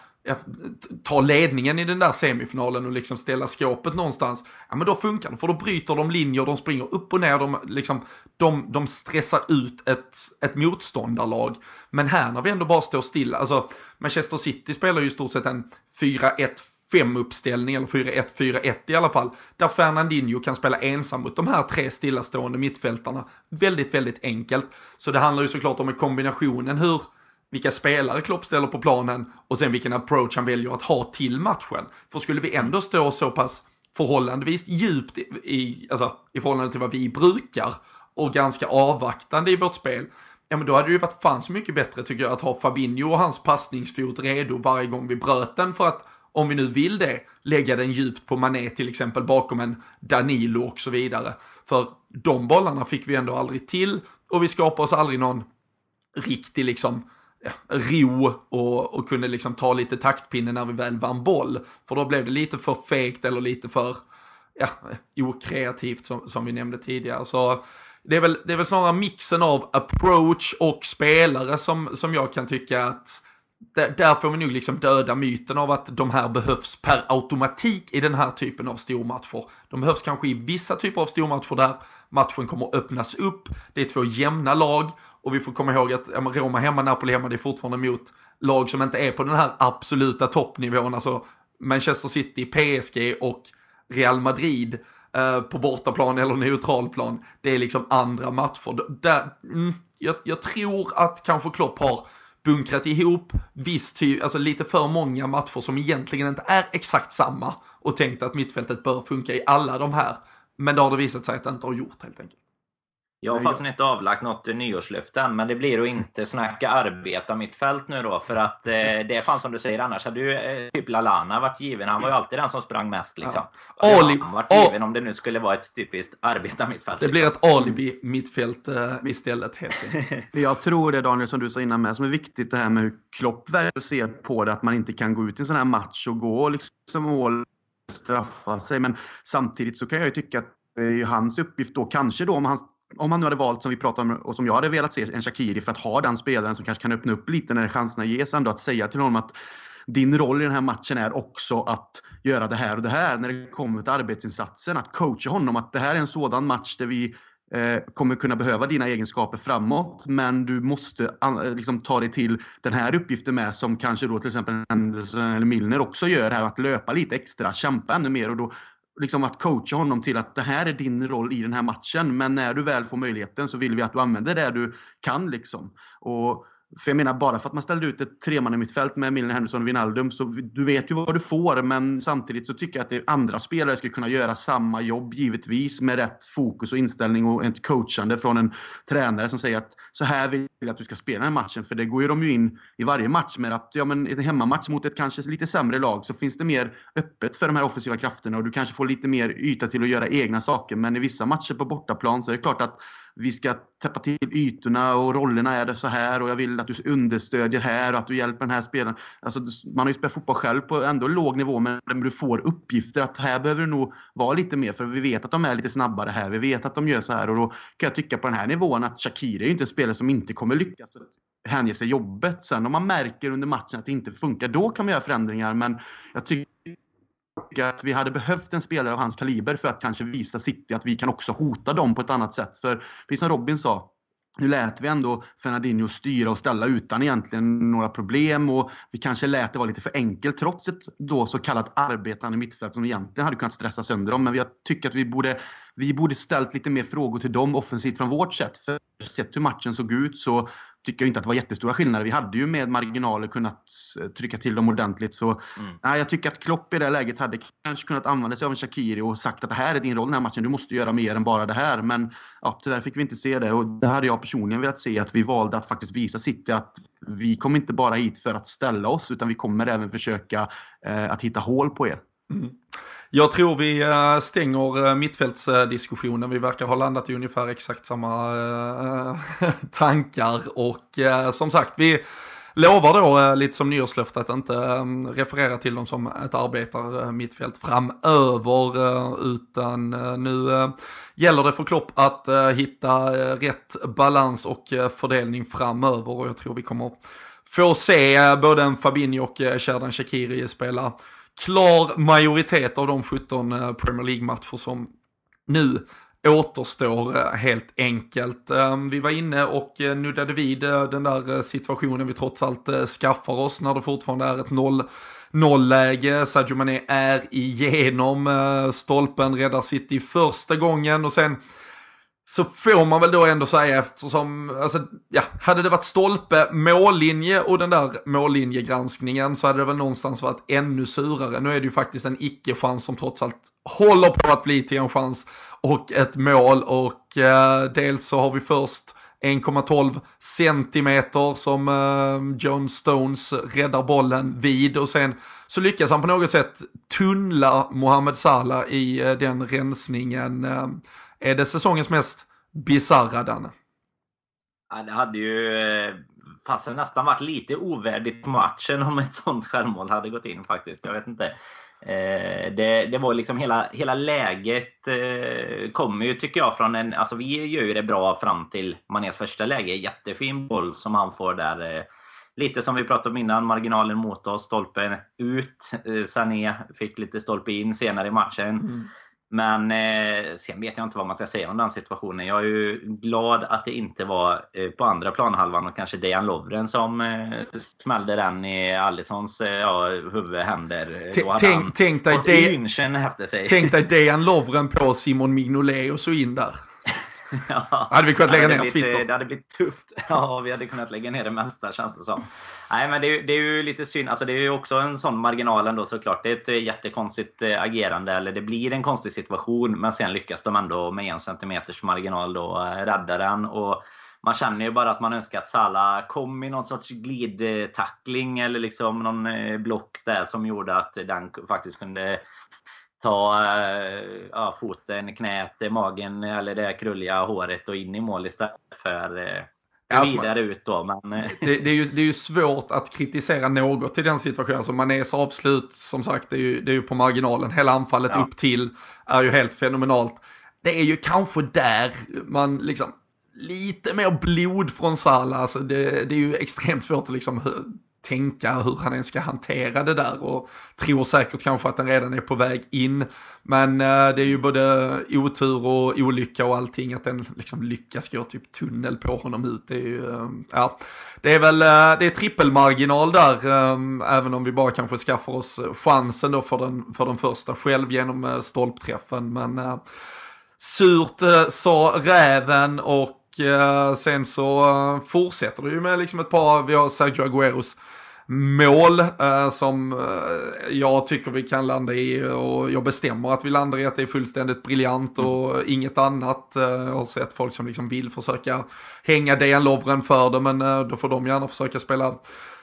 ta ledningen i den där semifinalen och liksom ställa skåpet någonstans, ja men då funkar det. För då bryter de linjer, de springer upp och ner, de, liksom, de, de stressar ut ett, ett motståndarlag. Men här när vi ändå bara står stilla, alltså Manchester City spelar ju i stort sett en 4-1 5 uppställning, eller 4-1-4-1 i alla fall, där Fernandinho kan spela ensam mot de här tre stillastående mittfältarna. Väldigt, väldigt enkelt. Så det handlar ju såklart om kombinationen hur vilka spelare Klopp ställer på planen och sen vilken approach han väljer att ha till matchen. För skulle vi ändå stå så pass förhållandevis djupt i, alltså, i förhållande till vad vi brukar och ganska avvaktande i vårt spel, ja men då hade det ju varit fan så mycket bättre tycker jag att ha Fabinho och hans passningsfot redo varje gång vi bröt den för att om vi nu vill det, lägga den djupt på Mané till exempel bakom en Danilo och så vidare. För de bollarna fick vi ändå aldrig till och vi skapade oss aldrig någon riktig liksom ja, ro och, och kunde liksom ta lite taktpinne när vi väl vann boll. För då blev det lite för fegt eller lite för ja, okreativt som, som vi nämnde tidigare. Så det är, väl, det är väl snarare mixen av approach och spelare som, som jag kan tycka att där, där får vi nog liksom döda myten av att de här behövs per automatik i den här typen av stormatcher. De behövs kanske i vissa typer av stormatcher där matchen kommer att öppnas upp. Det är två jämna lag och vi får komma ihåg att ja, Roma hemma, Napoli hemma, det är fortfarande mot lag som inte är på den här absoluta toppnivån. Alltså Manchester City, PSG och Real Madrid eh, på bortaplan eller neutralplan. Det är liksom andra matcher. Där, mm, jag, jag tror att kanske Klopp har bunkrat ihop viss typ, alltså lite för många matcher som egentligen inte är exakt samma och tänkt att mittfältet bör funka i alla de här. Men det har det visat sig att det inte har gjort helt enkelt. Jag har faktiskt inte avlagt något nyårslöfte än, men det blir att inte snacka arbeta mitt fält nu då. För att eh, det är fan som du säger, annars hade ju eh, typ Lalana varit given. Han var ju alltid den som sprang mest liksom. Ja. Ali han varit given om det nu skulle vara ett typiskt arbeta mittfält. Det blir ett alibi mittfält eh, istället helt enkelt. Jag tror det Daniel, som du sa innan med, som är viktigt det här med hur Klopp ser på det, att man inte kan gå ut i en sån här match och gå liksom mål straffa sig. Men samtidigt så kan jag ju tycka att det är hans uppgift då, kanske då om han om han nu hade valt, som vi pratade om, och som jag hade velat se, en Shakiri för att ha den spelaren som kanske kan öppna upp lite när chanserna ges, ändå att säga till honom att din roll i den här matchen är också att göra det här och det här när det kommer till arbetsinsatsen. Att coacha honom att det här är en sådan match där vi eh, kommer kunna behöva dina egenskaper framåt, men du måste eh, liksom, ta dig till den här uppgiften med som kanske då till exempel Anderson eller Milner också gör här, att löpa lite extra, kämpa ännu mer och då liksom att coacha honom till att det här är din roll i den här matchen. Men när du väl får möjligheten så vill vi att du använder det du kan. Liksom. Och för jag menar, bara för att man ställde ut ett tremannamittfält med Milner, Henderson och Wijnaldum, så du vet ju vad du får. Men samtidigt så tycker jag att det andra spelare skulle kunna göra samma jobb, givetvis, med rätt fokus och inställning och ett coachande från en tränare som säger att så här vill jag att du ska spela den här matchen. För det går ju de ju in i varje match med att, ja men en hemmamatch mot ett kanske lite sämre lag så finns det mer öppet för de här offensiva krafterna och du kanske får lite mer yta till att göra egna saker. Men i vissa matcher på bortaplan så är det klart att vi ska täppa till ytorna och rollerna är det så här och jag vill att du understödjer här och att du hjälper den här spelaren. Alltså, man har ju spelat fotboll själv på ändå låg nivå men du får uppgifter att här behöver du nog vara lite mer för vi vet att de är lite snabbare här. Vi vet att de gör så här och då kan jag tycka på den här nivån att Shakiri är ju inte en spelare som inte kommer lyckas hänge sig jobbet. Sen om man märker under matchen att det inte funkar, då kan man göra förändringar. Men jag tycker att vi hade behövt en spelare av hans kaliber för att kanske visa City att vi kan också hota dem på ett annat sätt. För precis som Robin sa, nu lät vi ändå Fernandinho styra och ställa utan egentligen några problem och vi kanske lät det vara lite för enkelt trots ett då så kallat arbetande mittfält som egentligen hade kunnat stressa sönder dem. Men jag tycker att vi borde, vi borde ställt lite mer frågor till dem offensivt från vårt sätt. För sett hur matchen såg ut så tycker jag inte att det var jättestora skillnader. Vi hade ju med marginaler kunnat eh, trycka till dem ordentligt. Så, mm. nej, jag tycker att Klopp i det läget hade kanske kunnat använda sig av en Shakiri och sagt att det här är din roll i den här matchen. Du måste göra mer än bara det här. Men ja, tyvärr fick vi inte se det och det hade jag personligen velat se att vi valde att faktiskt visa City att vi kommer inte bara hit för att ställa oss utan vi kommer även försöka eh, att hitta hål på er. Mm. Jag tror vi eh, stänger eh, mittfältsdiskussionen. Vi verkar ha landat i ungefär exakt samma eh, tankar. Och som sagt, vi lovar då lite som nyårslöfte att inte referera till dem som ett arbetar mittfält framöver. Utan nu gäller det för Klopp att hitta rätt balans och fördelning framöver. Och jag tror vi kommer få se både en Fabinho och Sherdan Shakiri spela klar majoritet av de 17 eh, Premier League-matcher som nu återstår eh, helt enkelt. Ehm, vi var inne och eh, nuddade vid den där situationen vi trots allt skaffar oss när det fortfarande är ett noll nollläge. Sadio Mané är igenom stolpen, räddar City första gången och sen så får man väl då ändå säga eftersom, alltså, ja, hade det varit stolpe, mållinje och den där mållinjegranskningen så hade det väl någonstans varit ännu surare. Nu är det ju faktiskt en icke-chans som trots allt håller på att bli till en chans och ett mål och eh, dels så har vi först 1,12 centimeter som eh, John Stones räddar bollen vid och sen så lyckas han på något sätt tunnla Mohamed Salah i eh, den rensningen. Eh, Eh, är det säsongens mest bisarra, Danne? Ja, det hade ju eh, passat nästan varit lite ovärdigt matchen om ett sånt självmål hade gått in faktiskt. Jag vet inte. Eh, det, det, var liksom hela, hela läget eh, kommer ju tycker jag från en... Alltså vi gör ju det bra fram till Manés första läge. Jättefin boll som han får där. Eh, lite som vi pratade om innan, marginalen mot oss, stolpen ut. Eh, Sané fick lite stolpe in senare i matchen. Mm. Men eh, sen vet jag inte vad man ska säga om den situationen. Jag är ju glad att det inte var eh, på andra planhalvan och kanske Dejan Lovren som eh, smällde den i Alissons eh, ja, huvud, händer. Tänk, tänk, tänk dig Dejan Lovren på Simon Mignolet och så in där. Ja, hade vi kunnat lägga ner blivit, Twitter? Det hade blivit tufft. Ja, vi hade kunnat lägga ner det mesta känns det som. Nej, men det är, det är ju lite synd. Alltså, det är ju också en sån marginal ändå såklart. Det är ett jättekonstigt eh, agerande, eller det blir en konstig situation, men sen lyckas de ändå med en centimeters marginal då eh, rädda den. Och man känner ju bara att man önskar att Salah kom i någon sorts glidtackling eller liksom någon eh, block där som gjorde att den faktiskt kunde ta ja, foten, knät, magen eller det krulliga håret och in i mål istället för alltså, vidare ut då. Men... Eh, det, det, är ju, det är ju svårt att kritisera något i den situationen. Alltså Manés avslut, som sagt, det är ju, det är ju på marginalen. Hela anfallet ja. upp till är ju helt fenomenalt. Det är ju kanske där man liksom, lite mer blod från Salah. Alltså det, det är ju extremt svårt att liksom tänka hur han ens ska hantera det där och tror säkert kanske att den redan är på väg in. Men eh, det är ju både otur och olycka och allting att den liksom lyckas gå typ tunnel på honom ut. Det är ju, eh, ja, det är väl, eh, det är trippelmarginal där, eh, även om vi bara kanske skaffar oss chansen då för den, för den första själv genom eh, stolpträffen. Men eh, surt eh, sa räven och eh, sen så eh, fortsätter det ju med liksom ett par, vi har Sergio Agueros mål eh, som eh, jag tycker vi kan landa i och jag bestämmer att vi landar i att det är fullständigt briljant mm. och mm. inget annat. Eh, jag har sett folk som liksom vill försöka hänga Dejan Lovren för det men eh, då får de gärna försöka spela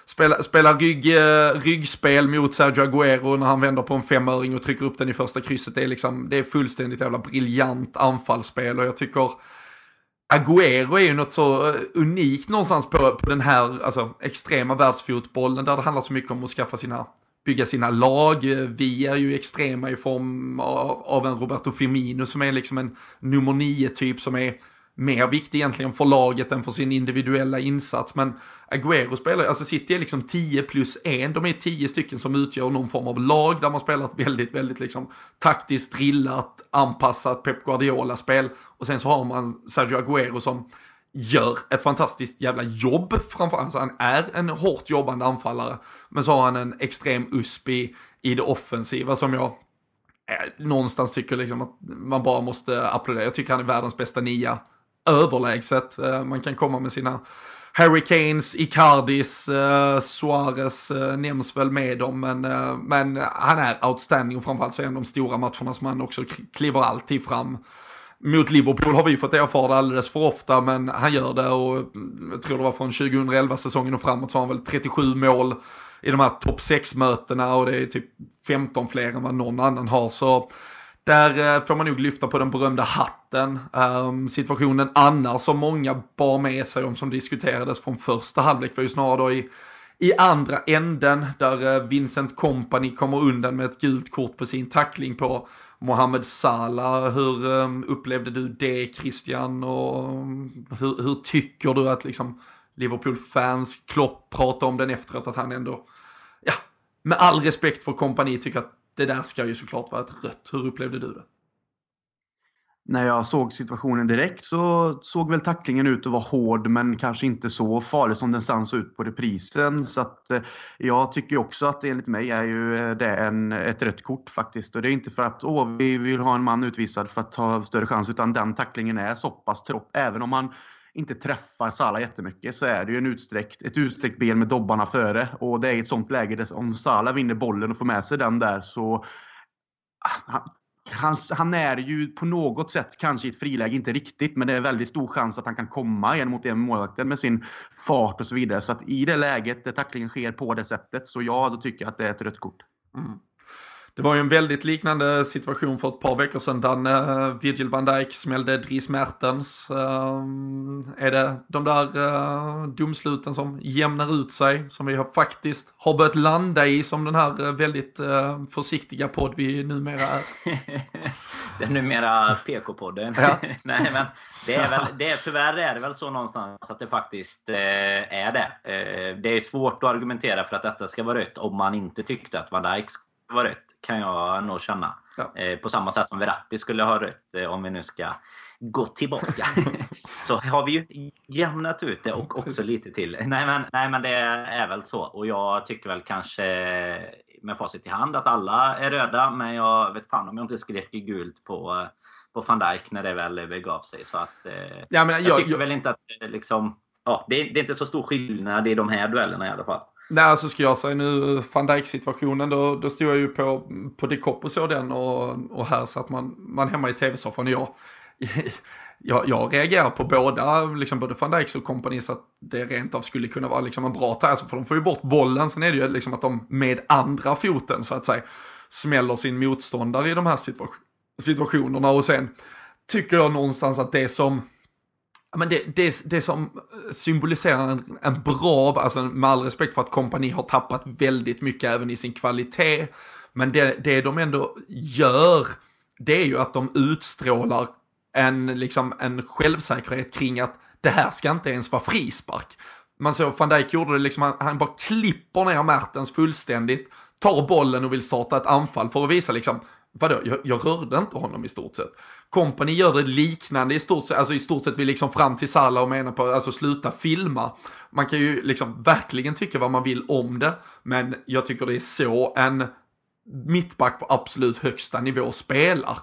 Spela, spela rygg, eh, ryggspel mot Sergio Aguero när han vänder på en femöring och trycker upp den i första krysset. Det är, liksom, det är fullständigt jävla briljant anfallsspel och jag tycker Agüero är ju något så eh, unikt någonstans på, på den här alltså, extrema världsfotbollen där det handlar så mycket om att skaffa sina, bygga sina lag. Eh, vi är ju extrema i form av, av en Roberto Firmino som är liksom en nummer nio typ som är mer viktig egentligen för laget än för sin individuella insats. Men Agüero spelar, alltså City är liksom 10 plus 1, de är 10 stycken som utgör någon form av lag där man spelar ett väldigt, väldigt liksom taktiskt drillat, anpassat Pep Guardiola-spel. Och sen så har man Sergio Agüero som gör ett fantastiskt jävla jobb framför alltså han är en hårt jobbande anfallare. Men så har han en extrem USP i, i det offensiva som jag eh, någonstans tycker liksom att man bara måste applådera. Jag tycker han är världens bästa nia överlägset. Eh, man kan komma med sina Hurricanes, Icardis, uh, Suarez eh, nämns väl med dem, men, men han är outstanding och framförallt så är han de stora matcherna som han också kliver alltid fram. Mot Liverpool har vi fått erfara det alldeles för ofta, men han gör det och mm, jag tror det var från 2011-säsongen och framåt så har han väl 37 mål i de här topp 6-mötena och det är typ 15 fler än vad någon annan har. Så där eh, får man nog lyfta på den berömda hatten. Um, situationen annars som många bar med sig om som diskuterades från första halvlek var ju snarare då i, i andra änden där eh, Vincent Company kommer undan med ett gult kort på sin tackling på Mohamed Salah. Hur um, upplevde du det Christian och um, hur, hur, tycker du att liksom Liverpool-fans, Klopp pratar om den efteråt att han ändå, ja, med all respekt för kompani tycker att det där ska ju såklart vara ett rött. Hur upplevde du det? när jag såg situationen direkt så såg väl tacklingen ut att vara hård men kanske inte så farlig som den sen såg ut på reprisen. Så att, eh, jag tycker också att enligt mig är ju eh, det en, ett rött kort faktiskt. Och det är inte för att åh, vi vill ha en man utvisad för att ha större chans utan den tacklingen är så pass tropp. Även om man inte träffar Salah jättemycket så är det ju en utsträckt, ett utsträckt ben med dobbarna före. Och det är i ett sånt läge, där, om Salah vinner bollen och får med sig den där så han, han, han, är ju på något sätt, kanske i ett friläge, inte riktigt, men det är väldigt stor chans att han kan komma en mot en målvakten med sin fart och så vidare. Så att i det läget där tacklingen sker på det sättet, så ja, då tycker jag att det är ett rött kort. Mm. Det var ju en väldigt liknande situation för ett par veckor sedan. Där uh, Virgil van Dijk smällde Dries Mertens. Uh, är det de där uh, domsluten som jämnar ut sig, som vi har faktiskt har börjat landa i som den här väldigt försiktiga podd vi numera är? den numera PK-podden. Ja. Nej, men det är väl, det är, tyvärr är det väl så någonstans att det faktiskt är det. det är svårt att argumentera för att detta ska vara rött om man inte tyckte att van Dijk var rätt, kan jag nog känna. Ja. Eh, på samma sätt som Verratti skulle ha rätt, eh, om vi nu ska gå tillbaka. så har vi ju jämnat ut det och också lite till. Nej men, nej men det är väl så. Och jag tycker väl kanske med facit i hand att alla är röda. Men jag vet fan om jag inte skrek gult på, på van Dijk när det väl begav sig. Så att, eh, ja, men jag, jag tycker jag, väl inte att liksom, ja, det, är, det är inte så stor skillnad i de här duellerna i alla fall. Nej, alltså ska jag säga nu van Dijk situationen då, då stod jag ju på, på Dekopp och så den och, och här satt man, man hemma i tv-soffan och jag, jag, jag reagerar på båda, liksom både van Dijks och kompani så att det rent av skulle kunna vara liksom en bra tackle alltså, för de får ju bort bollen. Sen är det ju liksom att de med andra foten så att säga smäller sin motståndare i de här situa situationerna och sen tycker jag någonstans att det som men det, det, det som symboliserar en, en bra, alltså med all respekt för att kompani har tappat väldigt mycket även i sin kvalitet. Men det, det de ändå gör, det är ju att de utstrålar en, liksom, en självsäkerhet kring att det här ska inte ens vara frispark. Man såg van Dijk gjorde det liksom, han, han bara klipper ner Mertens fullständigt, tar bollen och vill starta ett anfall för att visa liksom, vadå, jag, jag rörde inte honom i stort sett. Company gör det liknande i stort sett, alltså i stort sett vi liksom fram till Salah och menar på, alltså sluta filma. Man kan ju liksom verkligen tycka vad man vill om det, men jag tycker det är så en mittback på absolut högsta nivå spelar.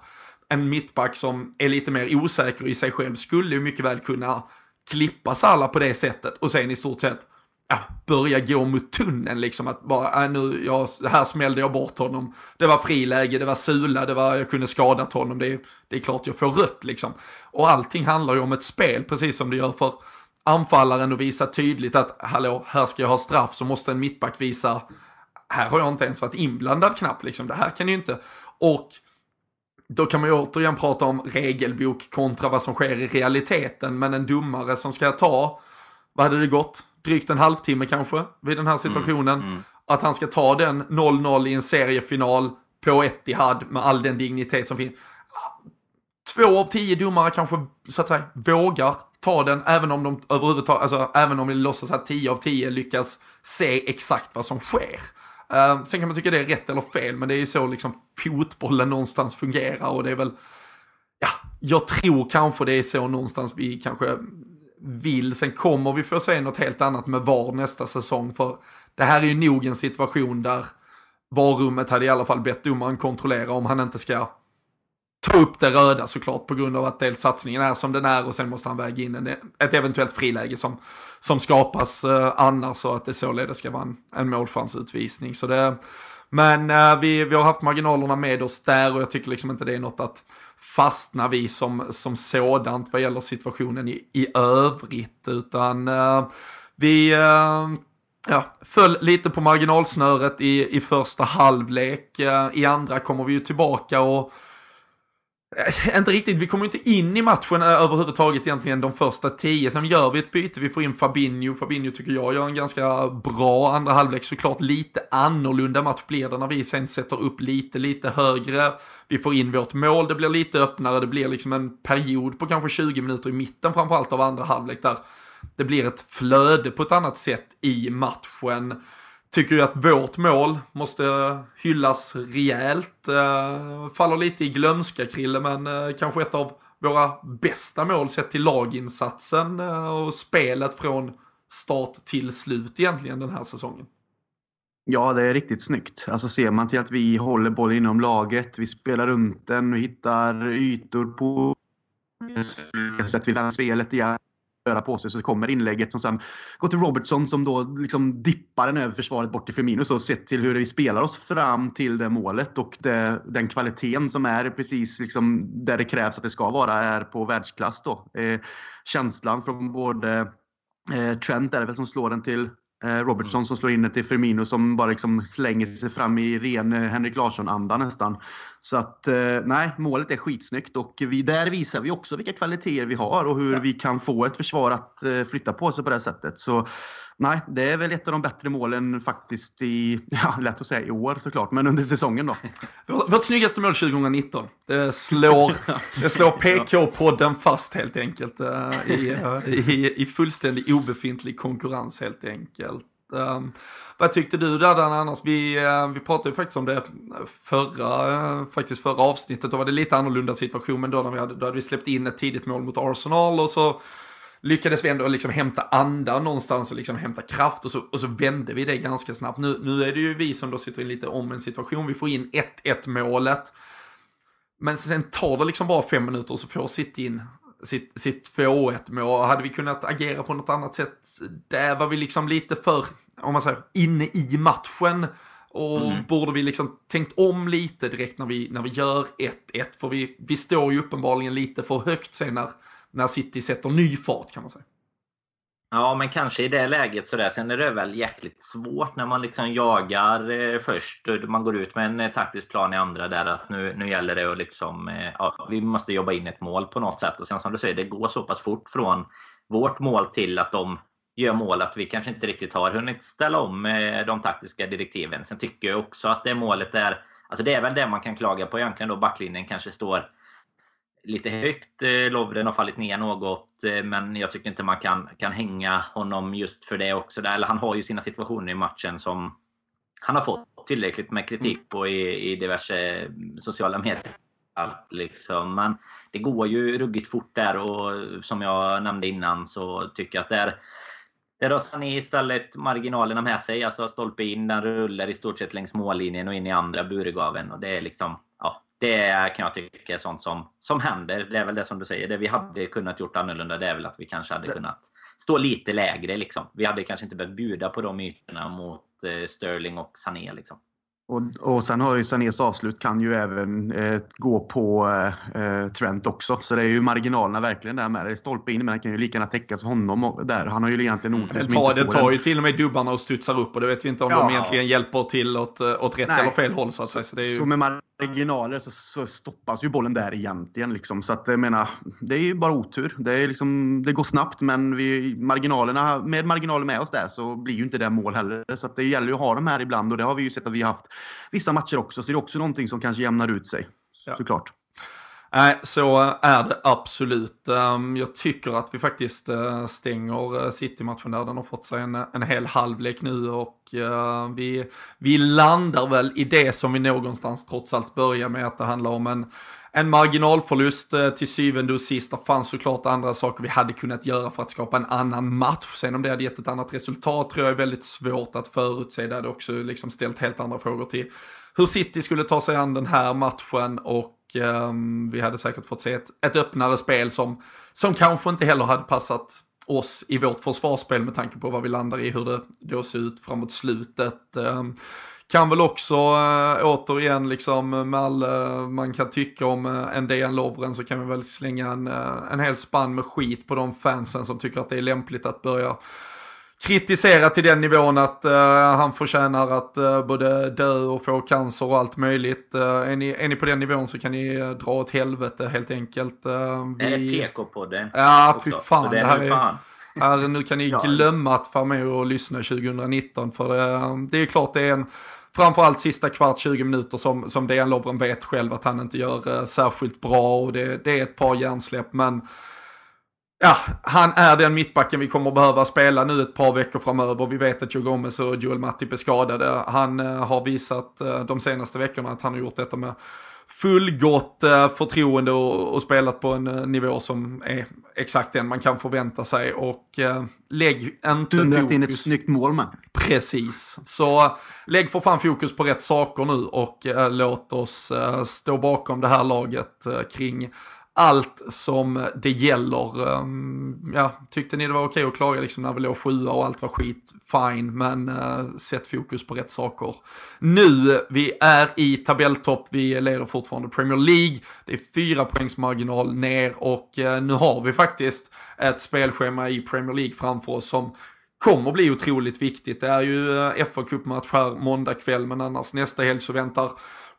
En mittback som är lite mer osäker i sig själv skulle ju mycket väl kunna klippa Salah på det sättet och sen i stort sett ja, börja gå mot tunneln liksom. Att bara, äh, nu, jag, här smällde jag bort honom. Det var friläge, det var sula, det var, jag kunde skadat honom. Det, det är klart jag får rött liksom. Och allting handlar ju om ett spel, precis som det gör för anfallaren att visa tydligt att hallå, här ska jag ha straff, så måste en mittback visa, här har jag inte ens varit inblandad knappt liksom, det här kan ju inte. Och då kan man ju återigen prata om regelbok kontra vad som sker i realiteten, men en domare som ska ta, vad hade det gått? Drygt en halvtimme kanske vid den här situationen. Mm, mm. Att han ska ta den 0-0 i en seriefinal på Etihad med all den dignitet som finns. Två av tio domare kanske, så att säga, vågar ta den, även om de överhuvudtaget, alltså även om vi låtsas att tio av tio lyckas se exakt vad som sker. Uh, sen kan man tycka det är rätt eller fel, men det är ju så liksom fotbollen någonstans fungerar och det är väl, ja, jag tror kanske det är så någonstans vi kanske vill. Sen kommer vi få se något helt annat med VAR nästa säsong. För det här är ju nog en situation där VAR-rummet hade i alla fall bett domaren kontrollera om han inte ska ta upp det röda såklart på grund av att dels satsningen är som den är och sen måste han väga in en, ett eventuellt friläge som, som skapas eh, annars så att det således ska vara en, en målchansutvisning. Så det, men eh, vi, vi har haft marginalerna med oss där och jag tycker liksom inte det är något att fastnar vi som, som sådant vad gäller situationen i, i övrigt. Utan eh, vi eh, ja, föll lite på marginalsnöret i, i första halvlek. Eh, I andra kommer vi ju tillbaka och Eh, inte riktigt, vi kommer inte in i matchen eh, överhuvudtaget egentligen de första tio. Sen gör vi ett byte, vi får in Fabinho. Fabinho tycker jag gör en ganska bra andra halvlek. Såklart lite annorlunda match blir det när vi sen sätter upp lite, lite högre. Vi får in vårt mål, det blir lite öppnare, det blir liksom en period på kanske 20 minuter i mitten framförallt av andra halvlek där det blir ett flöde på ett annat sätt i matchen. Tycker ju att vårt mål måste hyllas rejält. Eh, faller lite i glömska Krille, men eh, kanske ett av våra bästa mål sett till laginsatsen eh, och spelet från start till slut egentligen den här säsongen. Ja, det är riktigt snyggt. Alltså ser man till att vi håller bollen inom laget, vi spelar runt den, vi hittar ytor på sätt vi vänder spelet igen röra på sig så kommer inlägget som sen går till Robertson som då liksom dippar den över försvaret bort till Firmino. Så sett till hur vi spelar oss fram till det målet och det, den kvaliteten som är precis liksom där det krävs att det ska vara är på världsklass då. Eh, känslan från både eh, Trent är det väl som slår den till Robertson som slår in det till Firmino som bara liksom slänger sig fram i ren eh, Henrik Larsson-anda nästan. Så att eh, nej, målet är skitsnyggt och vi, där visar vi också vilka kvaliteter vi har och hur ja. vi kan få ett försvar att flytta på sig på det sättet. Så nej, det är väl ett av de bättre målen faktiskt i, ja, lätt att säga i år såklart, men under säsongen då. Vårt snyggaste mål 2019. Det slår, det slår PK-podden fast helt enkelt i, i, i fullständig obefintlig konkurrens helt enkelt. Um, vad tyckte du där Dan annars? Vi, uh, vi pratade ju faktiskt om det förra, uh, faktiskt förra avsnittet. Då var det lite annorlunda situation, men då, när vi hade, då hade vi släppt in ett tidigt mål mot Arsenal och så lyckades vi ändå liksom hämta anda någonstans och liksom hämta kraft och så, och så vände vi det ganska snabbt. Nu, nu är det ju vi som då sitter i lite om en situation. Vi får in 1-1 målet. Men sen tar det liksom bara fem minuter och så får City in sitt, sitt 2-1 mål. Hade vi kunnat agera på något annat sätt? Där var vi liksom lite för, om man säger, inne i matchen. Och mm. borde vi liksom tänkt om lite direkt när vi, när vi gör 1-1? För vi, vi står ju uppenbarligen lite för högt sen när, när City sätter ny fart kan man säga. Ja, men kanske i det läget sådär. Sen är det väl jäkligt svårt när man liksom jagar eh, först. Man går ut med en eh, taktisk plan i andra där att nu, nu gäller det att liksom, eh, ja, vi måste jobba in ett mål på något sätt. Och sen som du säger, det går så pass fort från vårt mål till att de gör mål att vi kanske inte riktigt har hunnit ställa om eh, de taktiska direktiven. Sen tycker jag också att det målet är, alltså det är väl det man kan klaga på egentligen då backlinjen kanske står lite högt. Eh, Lovren har fallit ner något, eh, men jag tycker inte man kan, kan hänga honom just för det också. Eller han har ju sina situationer i matchen som han har fått tillräckligt med kritik på i, i diverse mm, sociala medier. Allt liksom. Men det går ju ruggigt fort där och som jag nämnde innan så tycker jag att där där har Sané istället marginalerna med sig. Alltså stolpe in, den rullar i stort sett längs mållinjen och in i andra buregaven. Och det är liksom det kan jag tycka är sånt som, som händer. Det är väl det som du säger. Det vi hade kunnat gjort annorlunda det är väl att vi kanske hade kunnat stå lite lägre. Liksom. Vi hade kanske inte behövt bjuda på de ytorna mot eh, Sterling och Sané. Liksom. Och, och sen har ju Sanés avslut kan ju även eh, gå på eh, Trent också. Så det är ju marginalerna verkligen där med. Det är stolpe in men han kan ju lika gärna täckas honom och, där. Han har ju egentligen otur mm. som Det tar ju till och med dubbarna och studsar upp och det vet vi inte om ja. de egentligen hjälper till åt, åt rätt Nej. eller fel håll så att säga. Så, det är ju... så med marginaler så, så, stoppas ju bollen där egentligen. Liksom. Så att jag menar, det är ju bara otur. Det, är liksom, det går snabbt men vi, marginalerna, med marginaler med oss där så blir ju inte det mål heller. Så det gäller ju att ha dem här ibland och det har vi ju sett att vi har haft vissa matcher också. Så det är också någonting som kanske jämnar ut sig. Ja. Såklart. Nej, så är det absolut. Ehm, jag tycker att vi faktiskt eh, stänger eh, City-matchen där. Den har fått sig en, en hel halvlek nu och eh, vi, vi landar väl i det som vi någonstans trots allt börjar med att det handlar om en, en marginalförlust till syvende och sist. Det fanns såklart andra saker vi hade kunnat göra för att skapa en annan match. Sen om det hade gett ett annat resultat tror jag är väldigt svårt att förutse. Det hade också liksom ställt helt andra frågor till hur City skulle ta sig an den här matchen och um, vi hade säkert fått se ett, ett öppnare spel som, som kanske inte heller hade passat oss i vårt försvarsspel med tanke på vad vi landar i, hur det då ser ut framåt slutet. Um, kan väl också äh, återigen liksom med all äh, man kan tycka om äh, en DN Lovren så kan vi väl slänga en, eh, en hel spann med skit på de fansen som tycker att det är lämpligt att börja kritisera till den nivån att uh, han förtjänar att uh, både dö och få cancer och allt möjligt. Uh, är, ni, är ni på den nivån så kan ni uh, dra åt helvete helt enkelt. Uh, vi... Är PK-podden. Ja, fy fan. det, det här är. Här, nu kan ni ja. glömma att vara med och lyssna 2019 för det, det är klart det är en framförallt sista kvart 20 minuter som, som Dejan Lovren vet själv att han inte gör särskilt bra och det, det är ett par hjärnsläpp men ja, han är den mittbacken vi kommer behöva spela nu ett par veckor framöver. Vi vet att Joe Gomez och Joel Matip är skadade. Han eh, har visat eh, de senaste veckorna att han har gjort detta med fullgott eh, förtroende och, och, spelat på en nivå som är exakt den man kan förvänta sig. Och eh, lägg inte Dundrat fokus... in ett snyggt mål med. Precis. Så lägg för fan fokus på rätt saker nu och eh, låt oss eh, stå bakom det här laget kring allt som det gäller. Ehm, ja, tyckte ni det var okej att klaga liksom när vi låg sjua och allt var skit, fine, men uh, sätt fokus på rätt saker. Nu, vi är i tabelltopp, vi leder fortfarande Premier League, det är fyra poängs marginal ner och uh, nu har vi faktiskt ett spelschema i Premier League framför oss som kommer bli otroligt viktigt. Det är ju eh, uh, fa Cup-match här måndag kväll, men annars nästa helg så väntar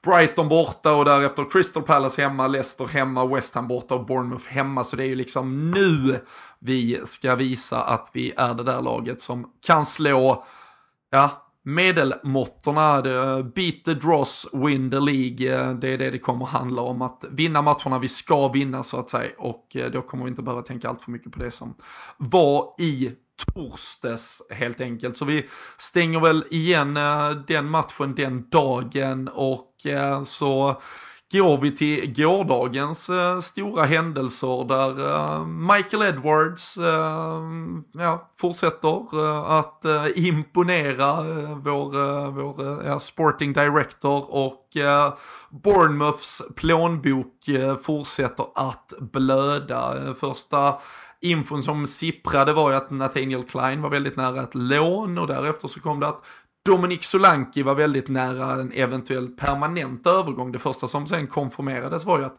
Brighton borta och därefter Crystal Palace hemma, Leicester hemma, West Ham borta och Bournemouth hemma. Så det är ju liksom nu vi ska visa att vi är det där laget som kan slå, ja, medelmåttorna, eh, beat the dross, win the League. Eh, det är det det kommer handla om, att vinna matcherna vi ska vinna så att säga. Och eh, då kommer vi inte behöva tänka allt för mycket på det som var i torsdags helt enkelt. Så vi stänger väl igen eh, den matchen den dagen och eh, så går vi till gårdagens eh, stora händelser där Michael Edwards ja, fortsätter att imponera vår, vår ja, sporting director och Bournemouths plånbok fortsätter att blöda. Första infon som sipprade var ju att Nathaniel Klein var väldigt nära ett lån och därefter så kom det att Dominic Solanki var väldigt nära en eventuell permanent övergång. Det första som sen konfirmerades var ju att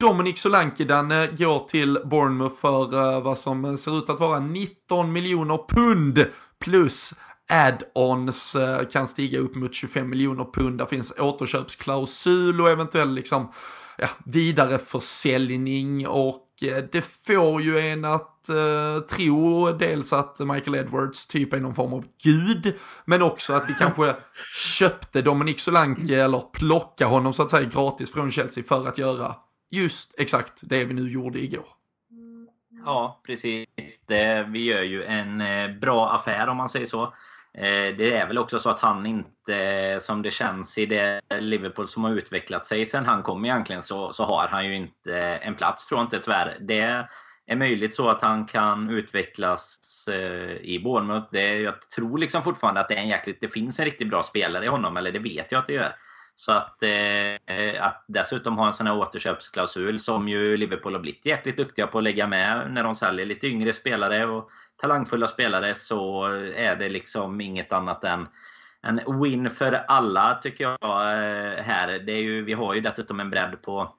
Dominic Solanki den går till Bournemouth för eh, vad som eh, ser ut att vara 19 miljoner pund plus add-ons eh, kan stiga upp mot 25 miljoner pund. Där finns återköpsklausul och eventuell liksom ja, vidareförsäljning och det får ju en att eh, tro dels att Michael Edwards typ är någon form av gud, men också att vi kanske köpte Dominic Solanke eller plocka honom så att säga gratis från Chelsea för att göra just exakt det vi nu gjorde igår. Ja, precis. Det, vi gör ju en eh, bra affär om man säger så. Eh, det är väl också så att han inte, eh, som det känns i det Liverpool som har utvecklat sig sen han kom egentligen, så, så har han ju inte en plats tror jag inte tyvärr. Det är möjligt så att han kan utvecklas eh, i Bournemouth. Det, jag tror liksom fortfarande att det, är en jäkligt, det finns en riktigt bra spelare i honom, eller det vet jag att det gör. Så att, eh, att dessutom ha en sån här återköpsklausul som ju Liverpool har blivit jäkligt duktiga på att lägga med när de säljer lite yngre spelare och talangfulla spelare så är det liksom inget annat än en win för alla tycker jag eh, här. Det är ju, vi har ju dessutom en bredd på,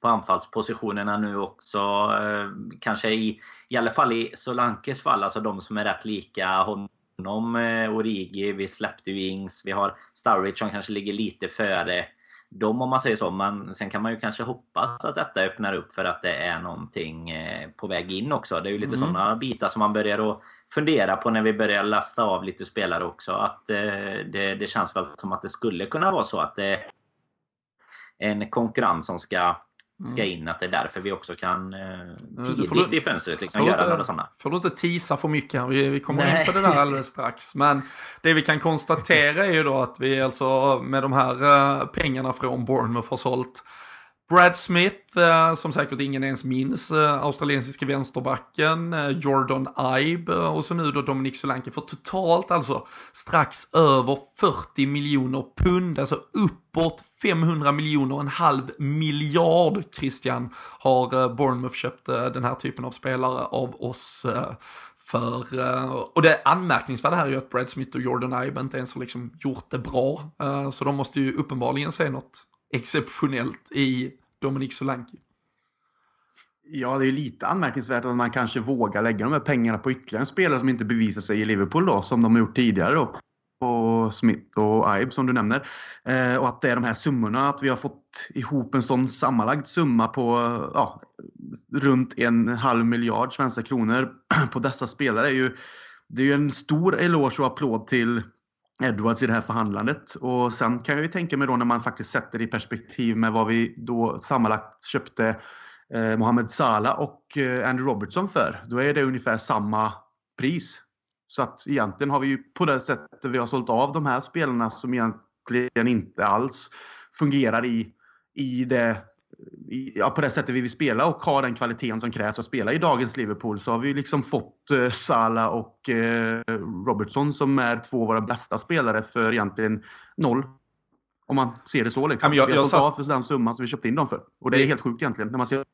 på anfallspositionerna nu också. Eh, kanske i, i alla fall i Solankes fall, alltså de som är rätt lika honom. Eh, Origi, vi släppte ju Ings, vi har Sturridge som kanske ligger lite före dem om man säger så. Men sen kan man ju kanske hoppas att detta öppnar upp för att det är någonting eh, på väg in också. Det är ju lite mm. sådana bitar som man börjar att fundera på när vi börjar lasta av lite spelare också. Att eh, det, det känns väl som att det skulle kunna vara så att det är en konkurrens som ska ska mm. in. Att det är därför vi också kan eh, tidigt du, i fönstret liksom, göra inte, några sådana. Får du inte tisa för mycket här. Vi, vi kommer Nej. in på det där alldeles strax. Men det vi kan konstatera är ju då att vi alltså med de här uh, pengarna från Bournemouth har sålt Brad Smith, eh, som säkert ingen ens minns, eh, australiensiska vänsterbacken, eh, Jordan Ibe eh, och så nu då Dominic Solanke för totalt alltså strax över 40 miljoner pund, alltså uppåt 500 miljoner, en halv miljard Christian har eh, Bournemouth köpt eh, den här typen av spelare av oss för, och det anmärkningsvärda här är ju att Brad Smith och Jordan Ibe inte ens har liksom gjort det bra. Så de måste ju uppenbarligen se något exceptionellt i Dominic Solanki. Ja, det är lite anmärkningsvärt att man kanske vågar lägga de här pengarna på ytterligare en spelare som inte bevisar sig i Liverpool då, som de har gjort tidigare då. På Smith och Ibe som du nämner. Eh, och att det är de här summorna, att vi har fått ihop en sån sammanlagd summa på ja, runt en halv miljard svenska kronor på dessa spelare är ju, det är ju en stor eloge och applåd till Edwards i det här förhandlandet. Och sen kan jag ju tänka mig då när man faktiskt sätter det i perspektiv med vad vi då sammanlagt köpte eh, Mohamed Salah och eh, Andy Robertson för, då är det ungefär samma pris. Så att egentligen har vi ju på det sättet vi har sålt av de här spelarna som egentligen inte alls fungerar i, i det ja, på det sättet vi vill spela och ha den kvaliteten som krävs att spela i dagens Liverpool så har vi liksom fått eh, Salah och eh, Robertson som är två av våra bästa spelare för egentligen noll. Om man ser det så liksom. jag, vi har sålt av för den summan som vi köpte in dem för. Och det är helt sjukt egentligen när man ser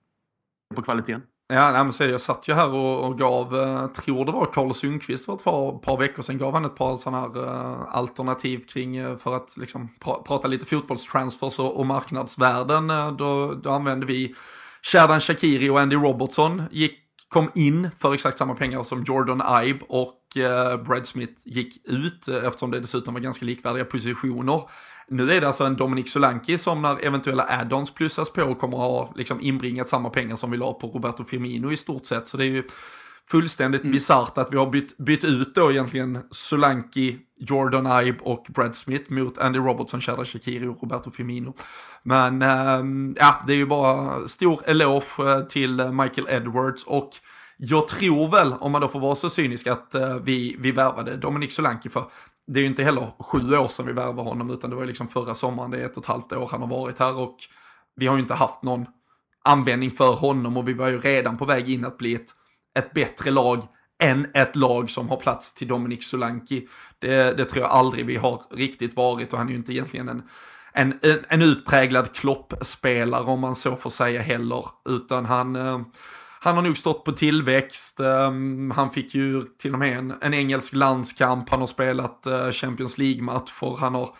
på kvaliteten. Ja, nej, men så jag satt ju här och, och gav, eh, tror det var Carl Sundqvist för ett par, par veckor sedan, gav han ett par sådana här eh, alternativ kring, eh, för att liksom pra, prata lite fotbollstransfers och, och marknadsvärden. Eh, då, då använde vi Sherdan Shakiri och Andy Robertson, gick, kom in för exakt samma pengar som Jordan Ibe och eh, Brad Smith gick ut, eh, eftersom det dessutom var ganska likvärdiga positioner. Nu är det alltså en Dominic Solanki som när eventuella add-ons plussas på kommer ha liksom inbringat samma pengar som vi la på Roberto Firmino i stort sett. Så det är ju fullständigt bisarrt att vi har bytt, bytt ut då egentligen Solanki, Jordan Ibe och Brad Smith mot Andy Robertson, Sherda Shakiri och Roberto Firmino. Men ehm, ja, det är ju bara stor eloge eh, till Michael Edwards och jag tror väl, om man då får vara så cynisk, att eh, vi, vi värvade Dominic Solanki för det är ju inte heller sju år sedan vi värvade honom, utan det var ju liksom förra sommaren, det är ett och ett halvt år han har varit här och vi har ju inte haft någon användning för honom och vi var ju redan på väg in att bli ett, ett bättre lag än ett lag som har plats till Dominic Solanki. Det, det tror jag aldrig vi har riktigt varit och han är ju inte egentligen en, en, en, en utpräglad kloppspelare om man så får säga heller, utan han eh, han har nog stått på tillväxt. Ehm, han fick ju till och med en, en engelsk landskamp. Han har spelat eh, Champions League-matcher. Han har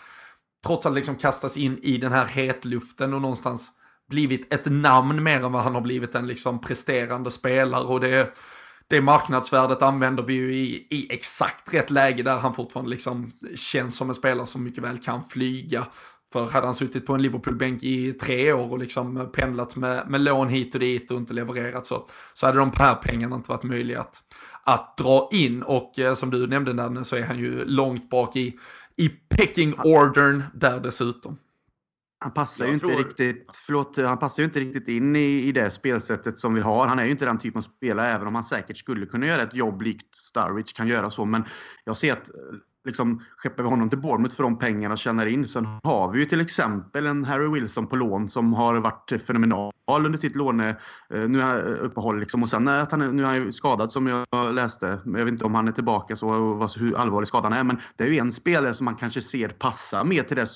trots allt liksom kastats in i den här hetluften och någonstans blivit ett namn mer än vad han har blivit en liksom presterande spelare. Och det, det marknadsvärdet använder vi ju i, i exakt rätt läge där han fortfarande liksom känns som en spelare som mycket väl kan flyga. För hade han suttit på en Liverpool-bänk i tre år och liksom pendlat med, med lån hit och dit och inte levererat så, så hade de här pengarna inte varit möjliga att, att dra in. Och eh, som du nämnde Danne så är han ju långt bak i, i pecking ordern där dessutom. Han passar Jag ju inte tror- riktigt, förlåt, han passar ju inte riktigt in i, i det spelsättet som vi har. Han är ju inte den typen av spelare, även om han säkert skulle kunna göra ett jobb likt Sturridge kan göra så. Men jag ser att eh, liksom, skeppar vi honom till Bournemouth för de pengarna och tjänar in. Sen har vi ju till exempel en Harry Wilson på lån som har varit fenomenal under sitt låne, eh, nu är han uppehåll liksom. Och sen är att han, nu är han ju skadad som jag läste. Jag vet inte om han är tillbaka så och hur allvarlig skadan är. Men det är ju en spelare som man kanske ser passa mer till det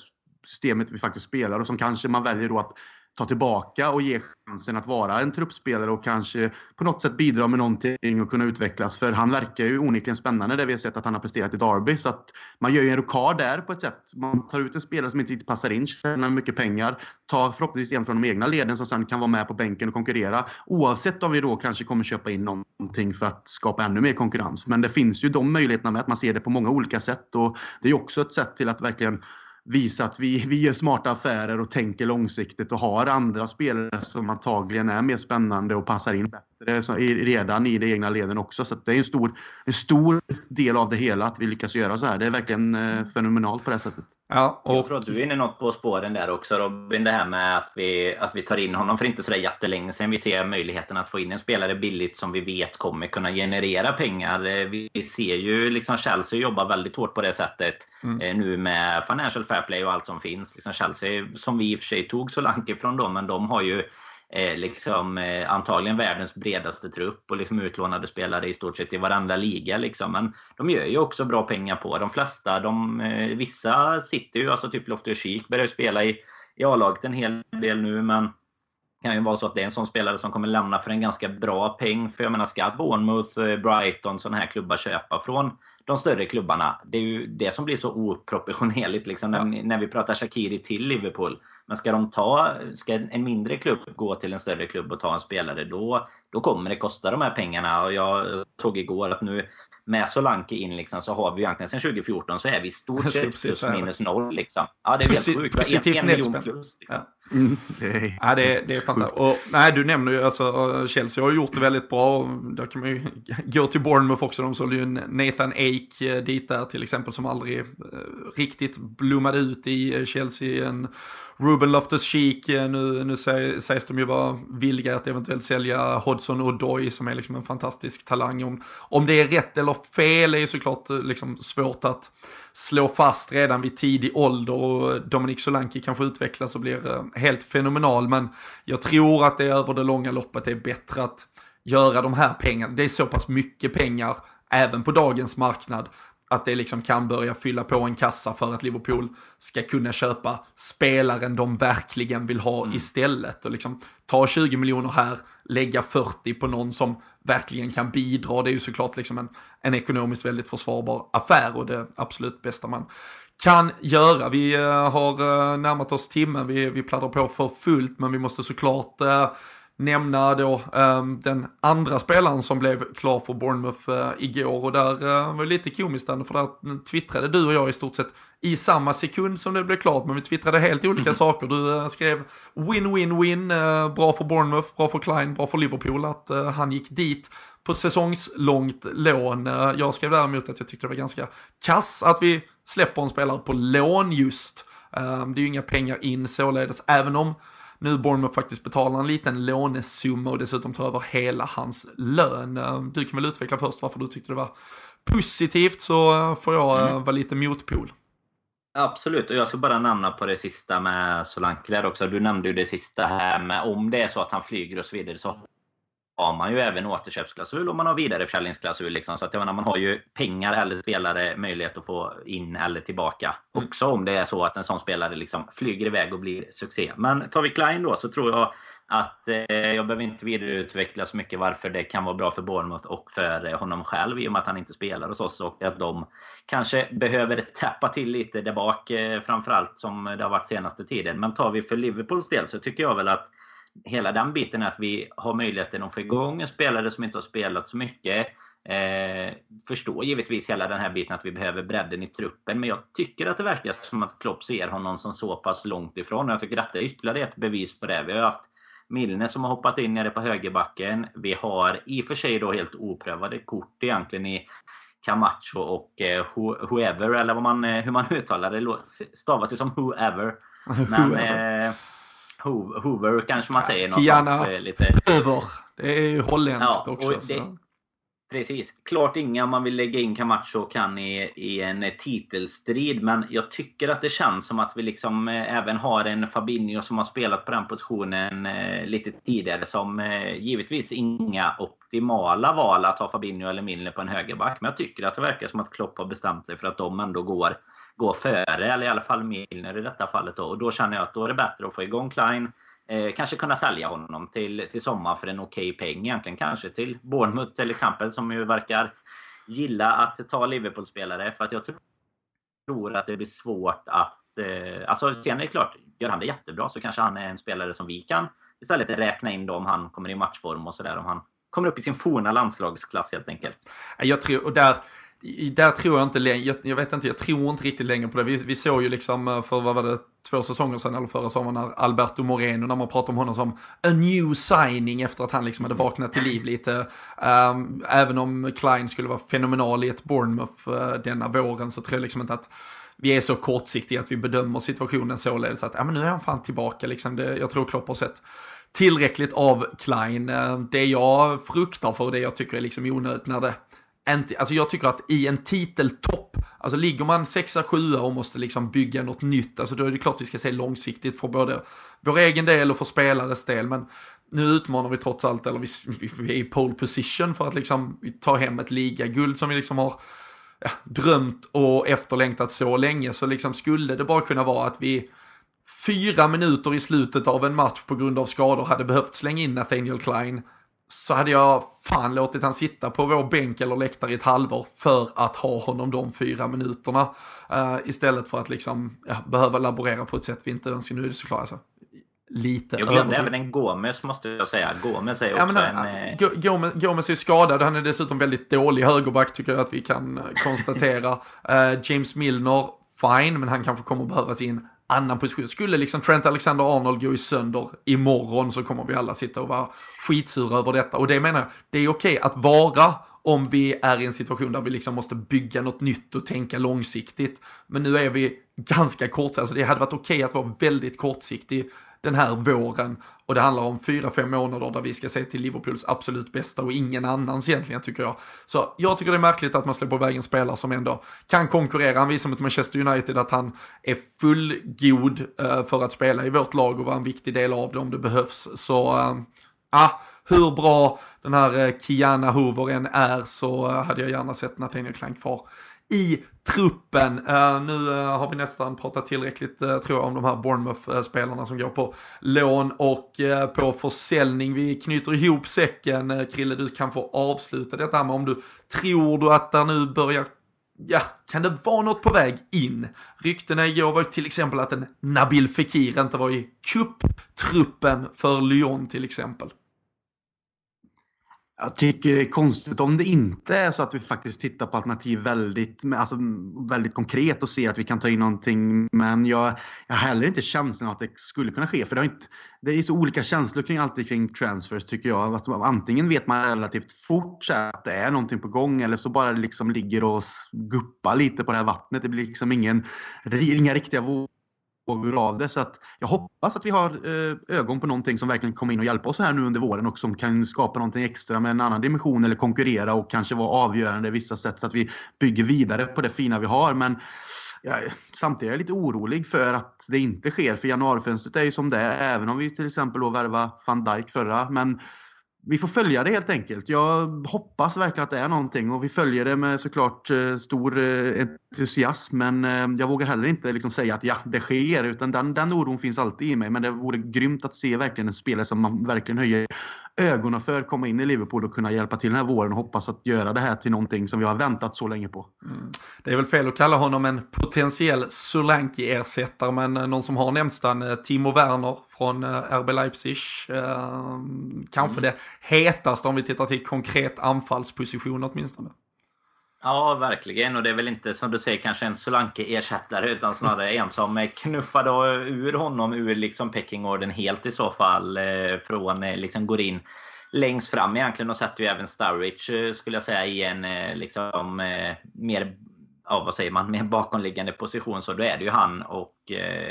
systemet vi faktiskt spelar och som kanske man väljer då att ta tillbaka och ge chansen att vara en truppspelare och kanske på något sätt bidra med någonting och kunna utvecklas. För han verkar ju onekligen spännande det vi har sett att han har presterat i Derby. Så att man gör ju en rokad där på ett sätt. Man tar ut en spelare som inte riktigt passar in, tjänar mycket pengar, tar förhoppningsvis en från de egna leden som sen kan vara med på bänken och konkurrera. Oavsett om vi då kanske kommer köpa in någonting för att skapa ännu mer konkurrens. Men det finns ju de möjligheterna med att man ser det på många olika sätt och det är ju också ett sätt till att verkligen visa att vi, vi gör smarta affärer och tänker långsiktigt och har andra spelare som antagligen är mer spännande och passar in bättre redan i de egna leden också. Så det är en stor, en stor del av det hela att vi lyckas göra så här. Det är verkligen eh, fenomenalt på det här sättet. Ja, Jag och tror att du är inne något på spåren där också Robin. Det här med att vi, att vi tar in honom för inte så jättelänge sedan. Vi ser möjligheten att få in en spelare billigt som vi vet kommer kunna generera pengar. Eh, Vi vi ser ju liksom Chelsea jobbar väldigt hårt på det sättet Mm. eh, nu med Financial Fair Play och allt som finns. Liksom Chelsea, som vi i och för sig tog så långt ifrån dem, men de har ju eh, liksom, eh, antagligen världens bredaste trupp och liksom utlånade spelare i stort sett i varenda liga. Liksom. Men de gör ju också bra pengar på. De flesta, de, eh, vissa sitter ju, alltså typ Loftus-Cheek börjar spela i, i A-laget en hel del nu, men det kan ju vara så att det är en sån spelare som kommer lämna för en ganska bra peng. För jag menar, ska Bournemouth, eh, Brighton, sådana här klubbar köpa från de större klubbarna? Det är ju det som blir så oproportionerligt liksom, när, när vi pratar Shakiri till Liverpool. Men ska de ta, ska en mindre klubb gå till en större klubb och ta en spelare, då, då kommer det kosta de här pengarna. Och jag såg igår att nu med Solanke in liksom, så har vi egentligen sedan 2014 så är vi i stort sett plus minus noll. Liksom. Ja, det är helt sjukt. En, en miljon plus. Liksom. Ja. Mm. Det är Ja, det, det är fantastiskt. Och, nej, du nämner ju, alltså Chelsea har gjort det väldigt bra. och Där kan man ju gå till Bournemouth också. De sålde ju Nathan gick eh, dit där till exempel som aldrig riktigt blommade ut i Chelsea. En Ruben Loftus-Cheek, nu, nu sägs de ju vara villiga att eventuellt sälja Hodgson Odoi som är liksom en fantastisk talang. Om, om det är rätt eller fel är ju såklart liksom svårt att slå fast redan vid tidig ålder och Dominic Solanki kanske utvecklas och blir eh, helt fenomenal. Men jag tror att det över det långa loppet är bättre att göra de här pengarna. Det är så pass mycket pengar även på dagens marknad att det liksom kan börja fylla på en kassa för att Liverpool ska kunna köpa spelaren de verkligen vill ha mm. istället. Och liksom ta 20 miljoner här, lägga 40 på någon som verkligen kan bidra. Det är ju såklart liksom en, en ekonomiskt väldigt försvarbar affär och det absolut bästa man kan göra. Vi uh, har uh, närmat oss timmen, vi, vi pladdrar på för fullt men vi måste såklart uh, nämna då um, den andra spelaren som blev klar för Bournemouth uh, igår och där uh, var det lite komiskt för där twittrade du och jag i stort sett i samma sekund som det blev klart men vi twittrade helt olika saker. Du uh, skrev win-win-win, bra för Bournemouth, bra för Klein, bra för Liverpool att han gick dit på säsongslångt lån. jag skrev däremot att jag tyckte det var ganska kass att vi släpper en spelare på lån just. Ehm, det är ju inga pengar in således, även om nu Bournemouth faktiskt betalar en liten lånesumma och dessutom tar över hela hans lön. Eh, du kan väl utveckla först varför du tyckte det var positivt så eh, får jag eh, mm. vara lite motpol. Absolut, och jag ska bara nämna på det sista med Solanke där också. Du nämnde ju det sista här med om det är så att han flyger och så vidare så har man ju även återköpsklausul och man har vidareförsäljningsklausul. Liksom. Så att menar, man har ju pengar eller spelare möjlighet att få in eller tillbaka. Mm. Också om det är så att en sån spelare liksom flyger iväg och blir succé. Men tar vi Klein då så tror jag att eh, jag behöver inte vidareutveckla så mycket varför det kan vara bra för Bournemouth och för honom själv i och med att han inte spelar hos oss och att de kanske behöver täppa till lite där bak eh, framförallt som det har varit senaste tiden. Men tar vi för Liverpools del så tycker jag väl att hela den biten att vi har möjligheten att få igång en spelare som inte har spelat så mycket. Eh, förstår givetvis hela den här biten att vi behöver bredden i truppen. Men jag tycker att det verkar som att Klopp ser honom som så pass långt ifrån. Och jag tycker att det är ytterligare ett bevis på det. Vi har haft Milne som har hoppat in nere på högerbacken. Vi har i och för sig då helt oprövade kort egentligen i Camacho och eh, whoever, eller vad man, eh, hur man uttalar det. Stavas ju som whoever. Men, eh, Hoover kanske man säger. Kiana lite... Över. Det är ju holländskt ja, också. Det, precis. Klart inga man vill lägga in Camacho kan i, i en titelstrid. Men jag tycker att det känns som att vi liksom eh, även har en Fabinho som har spelat på den positionen eh, lite tidigare. Som eh, givetvis inga optimala val att ha Fabinho eller Milner på en högerback. Men jag tycker att det verkar som att Klopp har bestämt sig för att de ändå går gå före, eller i alla fall Milner i detta fallet. Då. Och då känner jag att då är det bättre att få igång Klein. Eh, kanske kunna sälja honom till, till sommar för en okej okay peng egentligen. Kanske till Bournemouth till exempel som ju verkar gilla att ta Liverpool-spelare. För att jag tror att det blir svårt att... Eh, alltså sen är det klart, gör han det jättebra så kanske han är en spelare som vi kan istället räkna in då om han kommer i matchform och sådär. Om han kommer upp i sin forna landslagsklass helt enkelt. Jag tror, och där där tror jag inte längre, jag, jag, vet inte, jag tror inte riktigt längre på det. Vi, vi såg ju liksom eh, för, vad var det, två säsonger sedan eller förra sommaren när Alberto Moreno, när man pratade om honom som a new signing efter att han liksom hade vaknat till liv lite. Um, även om Klein skulle vara fenomenal i ett Bournemouth uh, denna våren så tror jag liksom inte att vi är så kortsiktiga att vi bedömer situationen således att ja, men nu är han fan tillbaka. Liksom. Det, jag tror Klopp har sett tillräckligt av Klein. Ehm, det jag fruktar för, och det jag tycker är liksom onödigt när det alltså jag tycker att i en titeltopp, alltså ligger man sexa, sjua och måste liksom bygga något nytt, alltså då är det klart att vi ska se långsiktigt för både vår egen del och för spelares del, men nu utmanar vi trots allt, eller vi, vi är i pole position för att liksom ta hem ett ligaguld som vi liksom har ja, drömt och efterlängtat så länge, så liksom skulle det bara kunna vara att vi fyra minuter i slutet av en match på grund av skador hade behövt slänga in Nathaniel Klein, så hade jag fan låtit han sitta på vår bänk eller läktare i ett halvår för att ha honom de fyra minuterna. Uh, istället för att liksom ja, behöva laborera på ett sätt vi inte önskar. Nu är det såklart alltså, lite Jag glömde även en Gomes måste jag säga. Gomes är också ja, men, en... Äh, Gomes, Gomes är skadad, han är dessutom väldigt dålig högerback tycker jag att vi kan konstatera. uh, James Milner, fine, men han kanske kommer behövas in annan position. Skulle liksom Trent Alexander-Arnold gå i sönder imorgon så kommer vi alla sitta och vara skitsura över detta. Och det menar jag, det är okej att vara om vi är i en situation där vi liksom måste bygga något nytt och tänka långsiktigt. Men nu är vi ganska kortsiktiga, alltså det hade varit okej okay att vara väldigt kortsiktig den här våren. Och det handlar om fyra, fem månader där vi ska se till Liverpools absolut bästa och ingen annans egentligen tycker jag. Så jag tycker det är märkligt att man släpper iväg en spelare som ändå kan konkurrera. Han visar mot Manchester United att han är fullgod eh, för att spela i vårt lag och vara en viktig del av det om det behövs. Så, eh, ah, hur bra den här eh, Kiana Hoover än är så hade jag gärna sett Nathaniel Klang kvar i truppen. Uh, nu uh, har vi nästan pratat tillräckligt uh, tror jag om de här Bournemouth-spelarna som går på lån och på försäljning. Vi knyter ihop säcken. Krille, du kan få avsluta detta med om du tror du att det nu börjar Ja, kan det vara något på väg in? Ryktena igår var till exempel att en Nabil Fekir inte var i kupptruppen för Lyon till exempel. Jag tycker det är konstigt om det inte är så att vi faktiskt tittar på alternativ väldigt, alltså väldigt konkret och ser att vi kan ta in någonting. Men jag, jag har heller inte känslan att det skulle kunna ske. För det, har inte, det är så olika känslor kring alltid kring transfers tycker jag. Att antingen vet man relativt fort att det är någonting på gång eller så bara liksom ligger och guppar lite på det här vattnet. Det blir liksom ingen, inga riktiga vågor av det. Så att jag hoppas att vi har eh, ögon på någonting som verkligen kommer in och hjälpa oss här nu under våren och som kan skapa någonting extra med en annan dimension eller konkurrera och kanske vara avgörande i vissa sätt så att vi bygger vidare på det fina vi har. Men ja, samtidigt är jag lite orolig för att det inte sker. För januarifönstret är ju som det är, även om vi till exempel då värvar van Dijk förra. Men vi får följa det helt enkelt. Jag hoppas verkligen att det är någonting och vi följer det med såklart eh, stor eh, entusiasm. Men eh, jag vågar heller inte liksom säga att ja, det sker. Utan den, den oron finns alltid i mig. Men det vore grymt att se verkligen en spelare som man verkligen höjer ögonen för komma in i Liverpool och kunna hjälpa till den här våren och hoppas att göra det här till någonting som vi har väntat så länge på. Mm. Det är väl fel att kalla honom en potentiell Solanki-ersättare, men någon som har nämnts den, Timo Werner från RB Leipzig. Eh, kanske mm. det hetaste om vi tittar till konkret anfallsposition åtminstone. Ja, verkligen. Och det är väl inte som du säger kanske en Solanke-ersättare utan snarare en som knuffade ur honom ur liksom Pekingorden helt i så fall. Eh, från eh, liksom går in längst fram egentligen och sätter ju även Sturridge eh, skulle jag säga i en liksom mer ja, vad säger man, mer bakomliggande position. Så då är det ju han och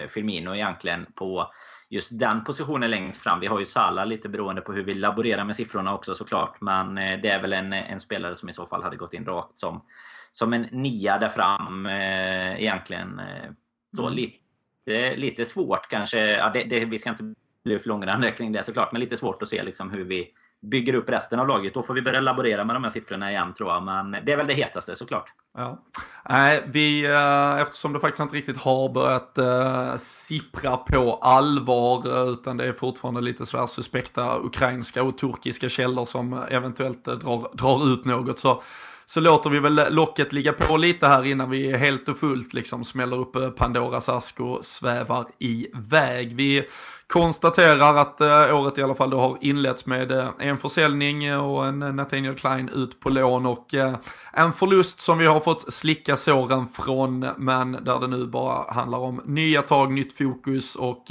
Firmino egentligen på just den positionen längst fram. Vi har ju Salah lite beroende på hur vi laborerar med siffrorna också såklart. Men eh, det är väl en, en spelare som i så fall hade gått in rakt som, som en nia där fram eh, egentligen. Eh, så mm. lite, lite svårt kanske. Ja, det, det, vi ska inte bli för långrandiga kring det såklart. Men lite svårt att se liksom hur vi bygger upp resten av laget. Då får vi börja laborera med de här siffrorna igen tror jag. Men det är väl det hetaste såklart. Ja. Nej, vi, eh, eftersom det faktiskt inte riktigt har börjat uh, sippra på allvar, eh, utan det är fortfarande lite sådär suspekta ukrainska och turkiska källor som eventuellt drar, drar ut något, så så låter vi väl locket ligga på lite här innan vi helt och fullt liksom smäller upp Pandoras ask och svävar iväg. Vi konstaterar att eh, året i alla fall då har inletts med eh, en försäljning och en eh, Nathaniel Klein ut på lån och en förlust som vi har fått slicka såren från men där det nu bara handlar om nya tag, nytt fokus och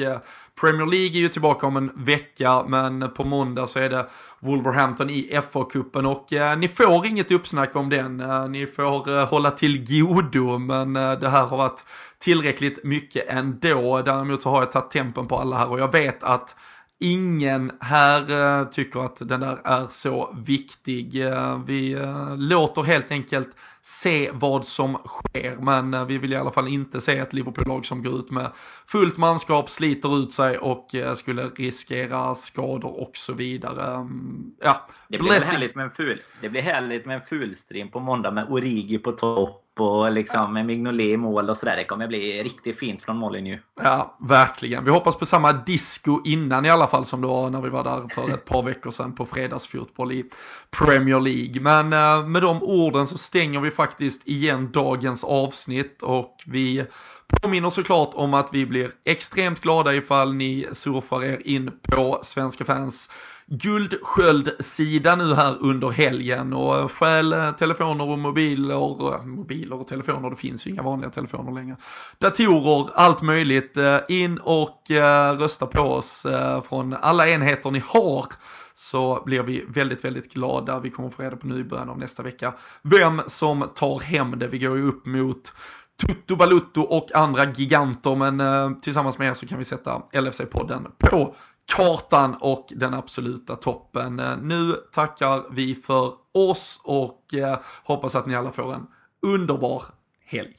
Premier League är ju tillbaka om en vecka men på måndag så är det Wolverhampton i FA-cupen och ni får inget uppsnack om den. ni får hålla till godo men det här har varit tillräckligt mycket ändå. Däremot så har jag tagit tempen på alla här och jag vet att ingen här uh, tycker att den där är så viktig. Uh, vi uh, låter helt enkelt se vad som sker, men vi vill i alla fall inte se ett Liverpool-lag som går ut med fullt manskap, sliter ut sig och skulle riskera skador och så vidare. Um, ja, det blir, härligt med en ful, det blir härligt med en fulstream på måndag med Origi på topp och liksom med Mignolet i mål och sådär. Det kommer bli riktigt fint från Molyneux. Ja, verkligen. Vi hoppas på samma disco innan i alla fall som det var när vi var där för ett par veckor sedan på fredagsfotboll i Premier League. Men eh, med de orden så stänger vi faktiskt igen dagens avsnitt och vi påminner såklart om att vi blir extremt glada ifall ni surfar er in på Svenska fans guldsköldsida nu här under helgen och stjäl eh, telefoner och mobiler, eh, mobiler och telefoner, det finns ju inga vanliga telefoner längre. Datorer, allt möjligt. Eh, in och rösta på oss från alla enheter ni har så blir vi väldigt, väldigt glada. Vi kommer få reda på nu i början av nästa vecka vem som tar hem det. Vi går ju upp mot Tutto Balutto och andra giganter, men eh, tillsammans med er så kan vi sätta LFC-podden på kartan och den absoluta toppen. Eh, nu tackar vi för oss och eh, hoppas att ni alla får en underbar helg.